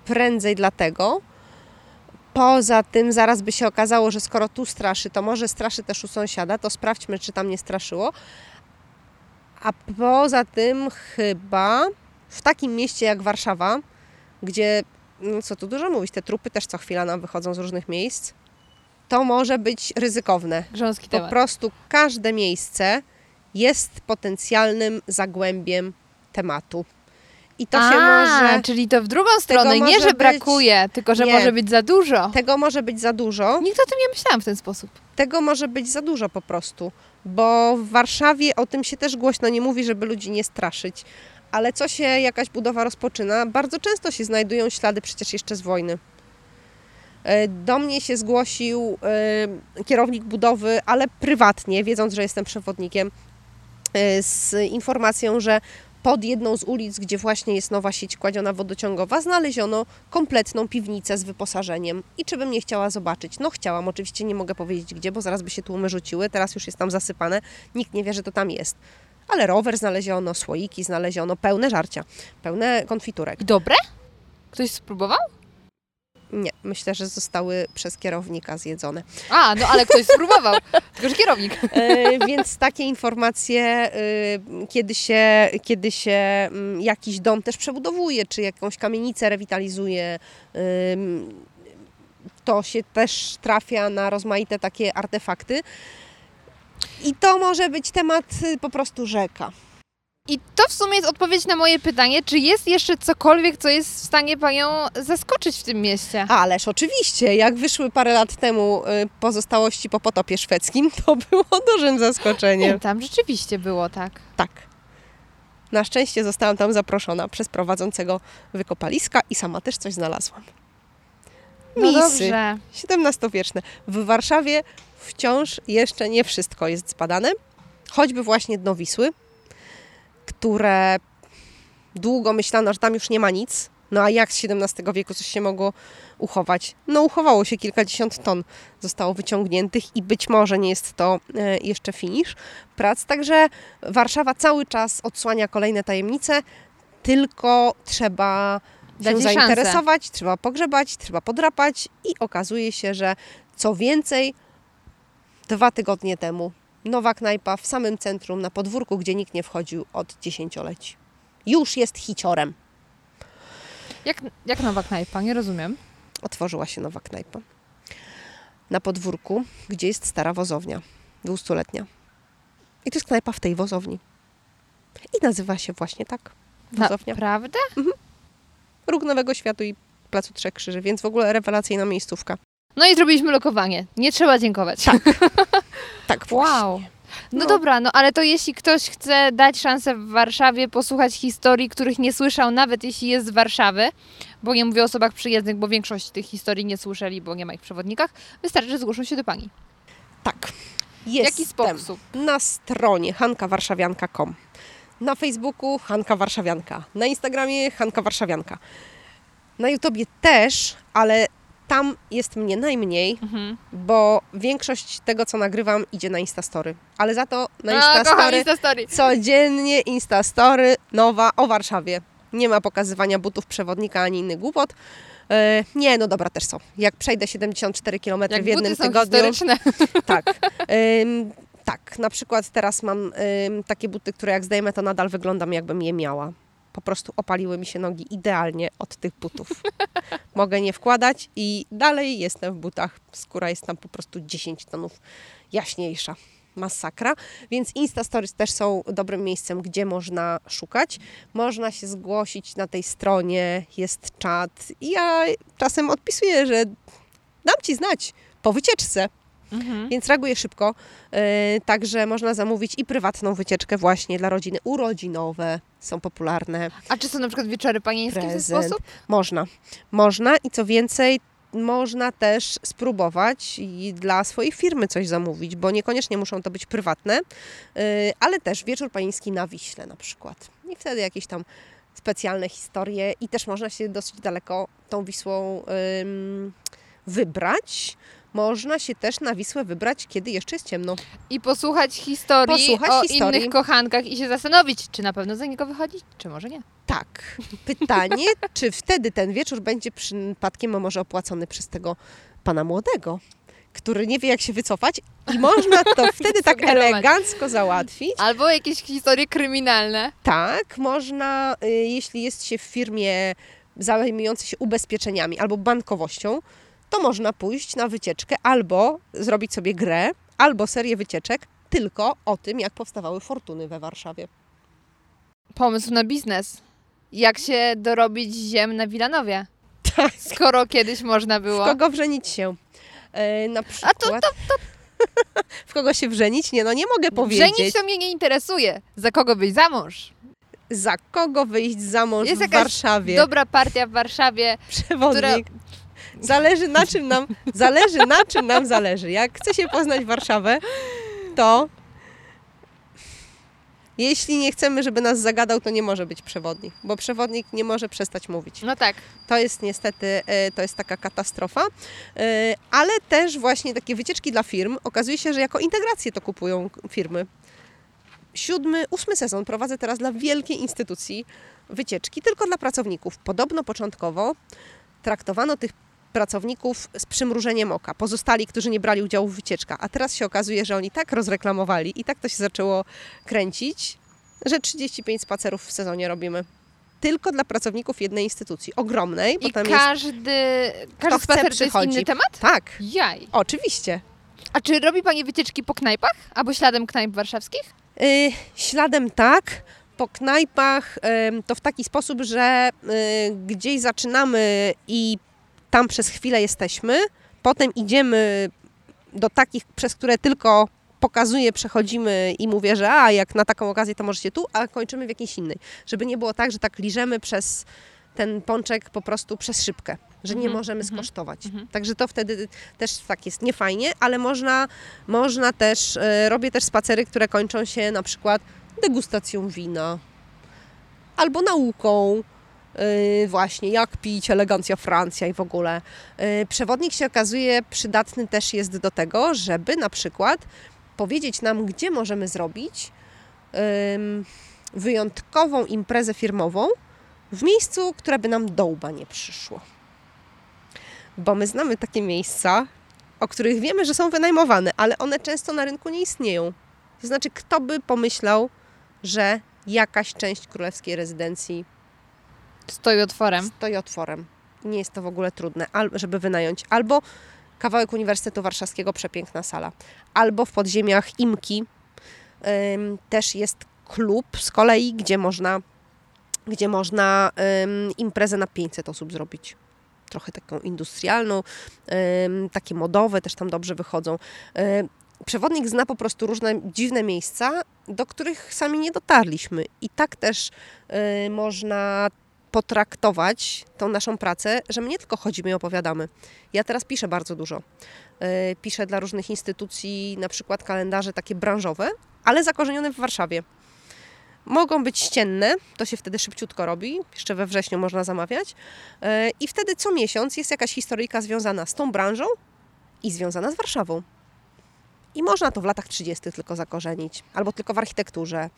Prędzej dlatego. Poza tym zaraz by się okazało, że skoro tu straszy, to może straszy też u sąsiada, to sprawdźmy, czy tam nie straszyło. A poza tym chyba w takim mieście jak Warszawa, gdzie, no co tu dużo mówić, te trupy też co chwila nam wychodzą z różnych miejsc, to może być ryzykowne. Grząski Po temat. prostu każde miejsce jest potencjalnym zagłębiem tematu. I to się A, może. czyli to w drugą stronę. Nie, że być- brakuje, tylko że Nie. może być za dużo. Tego może być za dużo. Nigdy o tym nie myślałam w ten sposób. Tego może być za dużo po prostu. Bo w Warszawie o tym się też głośno nie mówi, żeby ludzi nie straszyć. Ale co się jakaś budowa rozpoczyna, bardzo często się znajdują ślady przecież jeszcze z wojny. E, Do mnie się zgłosił e, kierownik budowy, ale prywatnie, wiedząc, że jestem przewodnikiem, e, z informacją, że pod jedną z ulic, gdzie właśnie jest nowa sieć kładziona wodociągowa, znaleziono kompletną piwnicę z wyposażeniem. I czy bym nie chciała zobaczyć? No chciałam, oczywiście nie mogę powiedzieć gdzie, bo zaraz by się tłumy rzuciły, teraz już jest tam zasypane, nikt nie wie, że to tam jest. Ale rower znaleziono, słoiki znaleziono, pełne żarcia, pełne konfiturek. Dobre? Ktoś spróbował? Nie, myślę, że zostały przez kierownika zjedzone. A, no ale ktoś spróbował. Tylko, że kierownik. E, więc takie informacje, e, kiedy się, kiedy się mm, jakiś dom też przebudowuje, czy jakąś kamienicę rewitalizuje, to się też trafia na rozmaite takie artefakty. I to może być temat y, po prostu rzeka. I to w sumie jest odpowiedź na moje pytanie, czy jest jeszcze cokolwiek, co jest w stanie Panią zaskoczyć w tym mieście? Ależ oczywiście, jak wyszły parę lat temu y, pozostałości po potopie szwedzkim, to było dużym zaskoczeniem. Tam rzeczywiście było tak. Tak. Na szczęście zostałam tam zaproszona przez prowadzącego wykopaliska i sama też coś znalazłam. No Misy. dobrze. XVII-wieczne. W Warszawie wciąż jeszcze nie wszystko jest zbadane, choćby właśnie dno Wisły, które długo myślano, że tam już nie ma nic. No a jak z XVII wieku coś się mogło uchować? No uchowało się kilkadziesiąt ton, zostało wyciągniętych i być może nie jest to e, jeszcze finisz prac. Także Warszawa cały czas odsłania kolejne tajemnice, tylko trzeba Dać się jej szansę. zainteresować, trzeba pogrzebać, trzeba podrapać i okazuje się, że co więcej, dwa tygodnie temu nowa knajpa w samym centrum, na podwórku, gdzie nikt nie wchodził od dziesięcioleci. Już jest hiciorem. Jak, jak nowa knajpa? Nie rozumiem. Otworzyła się nowa knajpa. Na podwórku, gdzie jest stara wozownia, dwustuletnia. I to jest knajpa w tej wozowni. I nazywa się właśnie tak. Wozownia. Naprawdę? Róg Nowego Światu i Placu Trzech Krzyży, więc w ogóle rewelacyjna miejscówka. No i zrobiliśmy lokowanie. Nie trzeba dziękować. Tak, Wow. właśnie. No, No. dobra, no ale to jeśli ktoś chce dać szansę w Warszawie, posłuchać historii, których nie słyszał, nawet jeśli jest z Warszawy, bo nie mówię o osobach przyjezdnych, bo większość tych historii nie słyszeli, bo nie ma ich w przewodnikach, wystarczy, że zgłoszą się do Pani. Tak. W jaki Jestem sposób? na stronie hankawarszawianka.com. Na Facebooku Hanka Warszawianka. Na Instagramie Hanka Warszawianka. Na YouTubie też, ale tam jest mnie najmniej, Mhm. bo większość tego, co nagrywam, idzie na Instastory. Ale za to na A, kocham Instastory Instastory. codziennie Instastory nowa o Warszawie. Nie ma pokazywania butów przewodnika ani innych głupot. E, nie, no dobra, też są. Jak przejdę 74 km Jak w jednym są tygodniu, historyczne. tak. Ym, tak, na przykład teraz mam ym, takie buty, które jak zdejmę, to nadal wyglądam jakbym je miała. Po prostu opaliły mi się nogi idealnie od tych butów. Mogę nie wkładać i dalej jestem w butach. Skóra jest tam po prostu 10 tonów jaśniejsza. Masakra. Więc Insta Stories też są dobrym miejscem, gdzie można szukać. Można się zgłosić na tej stronie, jest czat. I ja czasem odpisuję, że dam Ci znać po wycieczce Mhm. więc reaguje szybko. Yy, Także można zamówić i prywatną wycieczkę właśnie dla rodziny. Urodzinowe są popularne. A czy są na przykład wieczory panieńskie w ten Prezent. sposób? Można. Można i co więcej, można też spróbować i dla swojej firmy coś zamówić, bo niekoniecznie muszą to być prywatne, yy, ale też wieczór panieński na Wiśle na przykład. I wtedy jakieś tam specjalne historie i też można się dosyć daleko tą Wisłą ym, wybrać. Można się też na Wisłę wybrać, kiedy jeszcze jest ciemno. I posłuchać historii Posłuchać o historii. innych kochankach i się zastanowić, czy na pewno za niego wychodzić, czy może nie. Tak. Pytanie, czy wtedy ten wieczór będzie przypadkiem może opłacony przez tego pana młodego, który nie wie, jak się wycofać i można to wtedy tak elegancko załatwić. Albo jakieś historie kryminalne. Tak, można, y, jeśli jest się w firmie zajmującej się ubezpieczeniami albo bankowością, to można pójść na wycieczkę albo zrobić sobie grę, albo serię wycieczek tylko o tym, jak powstawały fortuny we Warszawie. Pomysł na biznes. Jak się dorobić ziem na Wilanowie, Tak. skoro kiedyś można było. W kogo wrzenić się? E, na przykład... A to, to W kogo się wrzenić? Nie, no nie mogę powiedzieć. żenić to mnie nie interesuje. Za kogo wyjść za mąż? Za kogo wyjść za mąż Jest w Warszawie? Dobra partia w Warszawie. Przewodnik. Zależy na czym nam, zależy na czym nam zależy. Jak chce się poznać Warszawę, to jeśli nie chcemy, żeby nas zagadał, to nie może być przewodnik, bo przewodnik nie może przestać mówić. No tak. To jest niestety, e, to jest taka katastrofa, E, ale też właśnie takie wycieczki dla firm, okazuje się, że jako integrację to kupują firmy. siódmy, ósmy sezon prowadzę teraz dla wielkiej instytucji wycieczki, tylko dla pracowników. Podobno początkowo traktowano tych pracowników z przymrużeniem oka. Pozostali, którzy nie brali udziału w wycieczkach. A teraz się okazuje, że oni tak rozreklamowali i tak to się zaczęło kręcić, że 35 spacerów w sezonie robimy. Tylko dla pracowników jednej instytucji, ogromnej. I tam jest, każdy, każdy chce, spacer to jest inny temat? Tak, Jaj. oczywiście. A czy robi Pani wycieczki po knajpach? Albo śladem knajp warszawskich? Y, śladem tak, po knajpach to w taki sposób, że y, gdzieś zaczynamy i tam przez chwilę jesteśmy, potem idziemy do takich, przez które tylko pokazuję, przechodzimy i mówię, że a jak na taką okazję to możecie tu, a kończymy w jakiejś innej. Żeby nie było tak, że tak liżemy przez ten pączek po prostu przez szybkę, że nie możemy skosztować. Także to wtedy też tak jest niefajnie, ale można, można też, e, robię też spacery, które kończą się na przykład degustacją wina albo nauką, właśnie jak pić, elegancja Francja i w ogóle. E, Przewodnik się okazuje przydatny też jest do tego, żeby na przykład powiedzieć nam, gdzie możemy zrobić wyjątkową imprezę firmową w miejscu, które by nam do łba nie przyszło. Bo my znamy takie miejsca, o których wiemy, że są wynajmowane, ale one często na rynku nie istnieją. To znaczy, kto by pomyślał, że jakaś część królewskiej rezydencji Stoi otworem. stoi otworem. Nie jest to w ogóle trudne, żeby wynająć. Albo kawałek Uniwersytetu Warszawskiego, przepiękna sala. Albo w podziemiach Imki ym, też jest klub z kolei, gdzie można, gdzie można ym, imprezę na 500 osób zrobić. Trochę taką industrialną, takie modowe też tam dobrze wychodzą. Ym, Przewodnik zna po prostu różne dziwne miejsca, do których sami nie dotarliśmy. I tak też y, można potraktować tą naszą pracę, że my nie tylko chodzimy i opowiadamy. Ja teraz piszę bardzo dużo. Y, Piszę dla różnych instytucji, na przykład kalendarze takie branżowe, ale zakorzenione w Warszawie. Mogą być ścienne, to się wtedy szybciutko robi, jeszcze we wrześniu można zamawiać. Y, I wtedy co miesiąc jest jakaś historyjka związana z tą branżą i związana z Warszawą. I można to w latach 30. tylko zakorzenić, albo tylko w architekturze,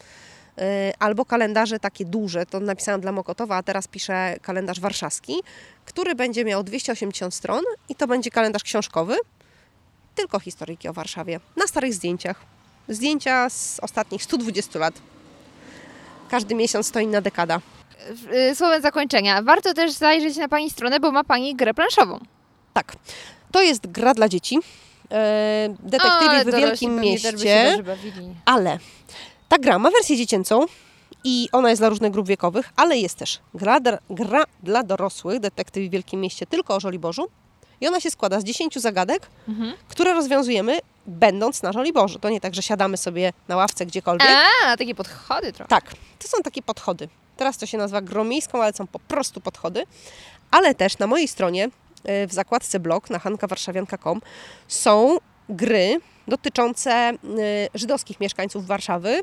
albo kalendarze takie duże, to napisałam dla Mokotowa, a teraz piszę kalendarz warszawski, który będzie miał 280 stron i to będzie kalendarz książkowy, tylko historyjki o Warszawie, na starych zdjęciach. Zdjęcia z ostatnich 120 lat. Każdy miesiąc to inna dekada. Y, Słowem zakończenia. Warto też zajrzeć na Pani stronę, bo ma Pani grę planszową. Tak, to jest gra dla dzieci. E, Detektywi Ale w Wielkim Mieście. Ale ta gra ma wersję dziecięcą i ona jest dla różnych grup wiekowych, ale jest też gra, gra dla dorosłych, detektyw w Wielkim Mieście, tylko o Żoliborzu. I ona się składa z 10 zagadek, Mhm. które rozwiązujemy będąc na Żoliborzu. To nie tak, że siadamy sobie na ławce gdziekolwiek. A, takie podchody trochę. Tak, to są takie podchody. Teraz to się nazywa grą miejską, ale są po prostu podchody. Ale też na mojej stronie, y, w zakładce blog na hankawarszawianka.com są gry dotyczące y, żydowskich mieszkańców Warszawy,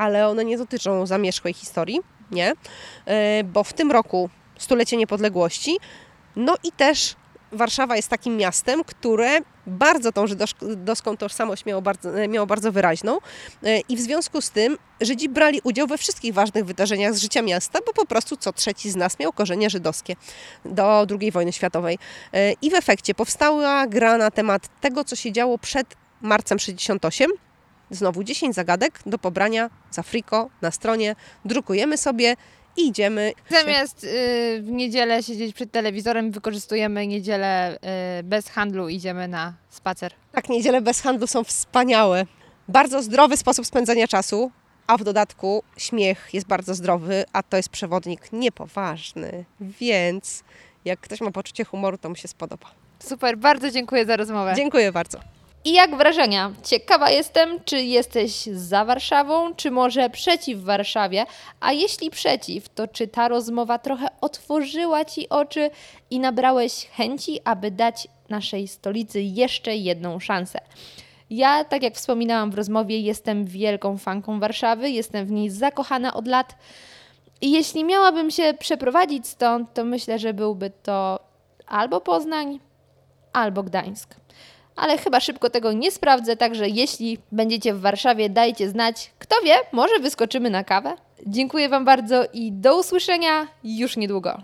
ale one nie dotyczą zamierzchłej historii, nie, Y, bo w tym roku stulecie niepodległości, no i też Warszawa jest takim miastem, które bardzo tą żydowską tożsamość miało bardzo, miało bardzo wyraźną E, i w związku z tym Żydzi brali udział we wszystkich ważnych wydarzeniach z życia miasta, bo po prostu co trzeci z nas miał korzenie żydowskie do II wojny światowej. E, I w efekcie powstała gra na temat tego, co się działo przed marcem 68. Znowu 10 zagadek do pobrania za friko na stronie. Drukujemy sobie i idziemy. Zamiast y, w niedzielę siedzieć przed telewizorem, wykorzystujemy niedzielę y, bez handlu, idziemy na spacer. Tak, niedziele bez handlu są wspaniałe. Bardzo zdrowy sposób spędzania czasu, a w dodatku śmiech jest bardzo zdrowy, a to jest przewodnik niepoważny. Więc jak ktoś ma poczucie humoru, to mu się spodoba. Super, bardzo dziękuję za rozmowę. Dziękuję bardzo. I jak wrażenia? Ciekawa jestem, czy jesteś za Warszawą, czy może przeciw Warszawie? A jeśli przeciw, to czy ta rozmowa trochę otworzyła Ci oczy i nabrałeś chęci, aby dać naszej stolicy jeszcze jedną szansę? Ja, tak jak wspominałam w rozmowie, jestem wielką fanką Warszawy, jestem w niej zakochana od lat. I jeśli miałabym się przeprowadzić stąd, to myślę, że byłby to albo Poznań, albo Gdańsk. Ale chyba szybko tego nie sprawdzę, także jeśli będziecie w Warszawie, dajcie znać. Kto wie, może wyskoczymy na kawę? Dziękuję Wam bardzo i do usłyszenia już niedługo.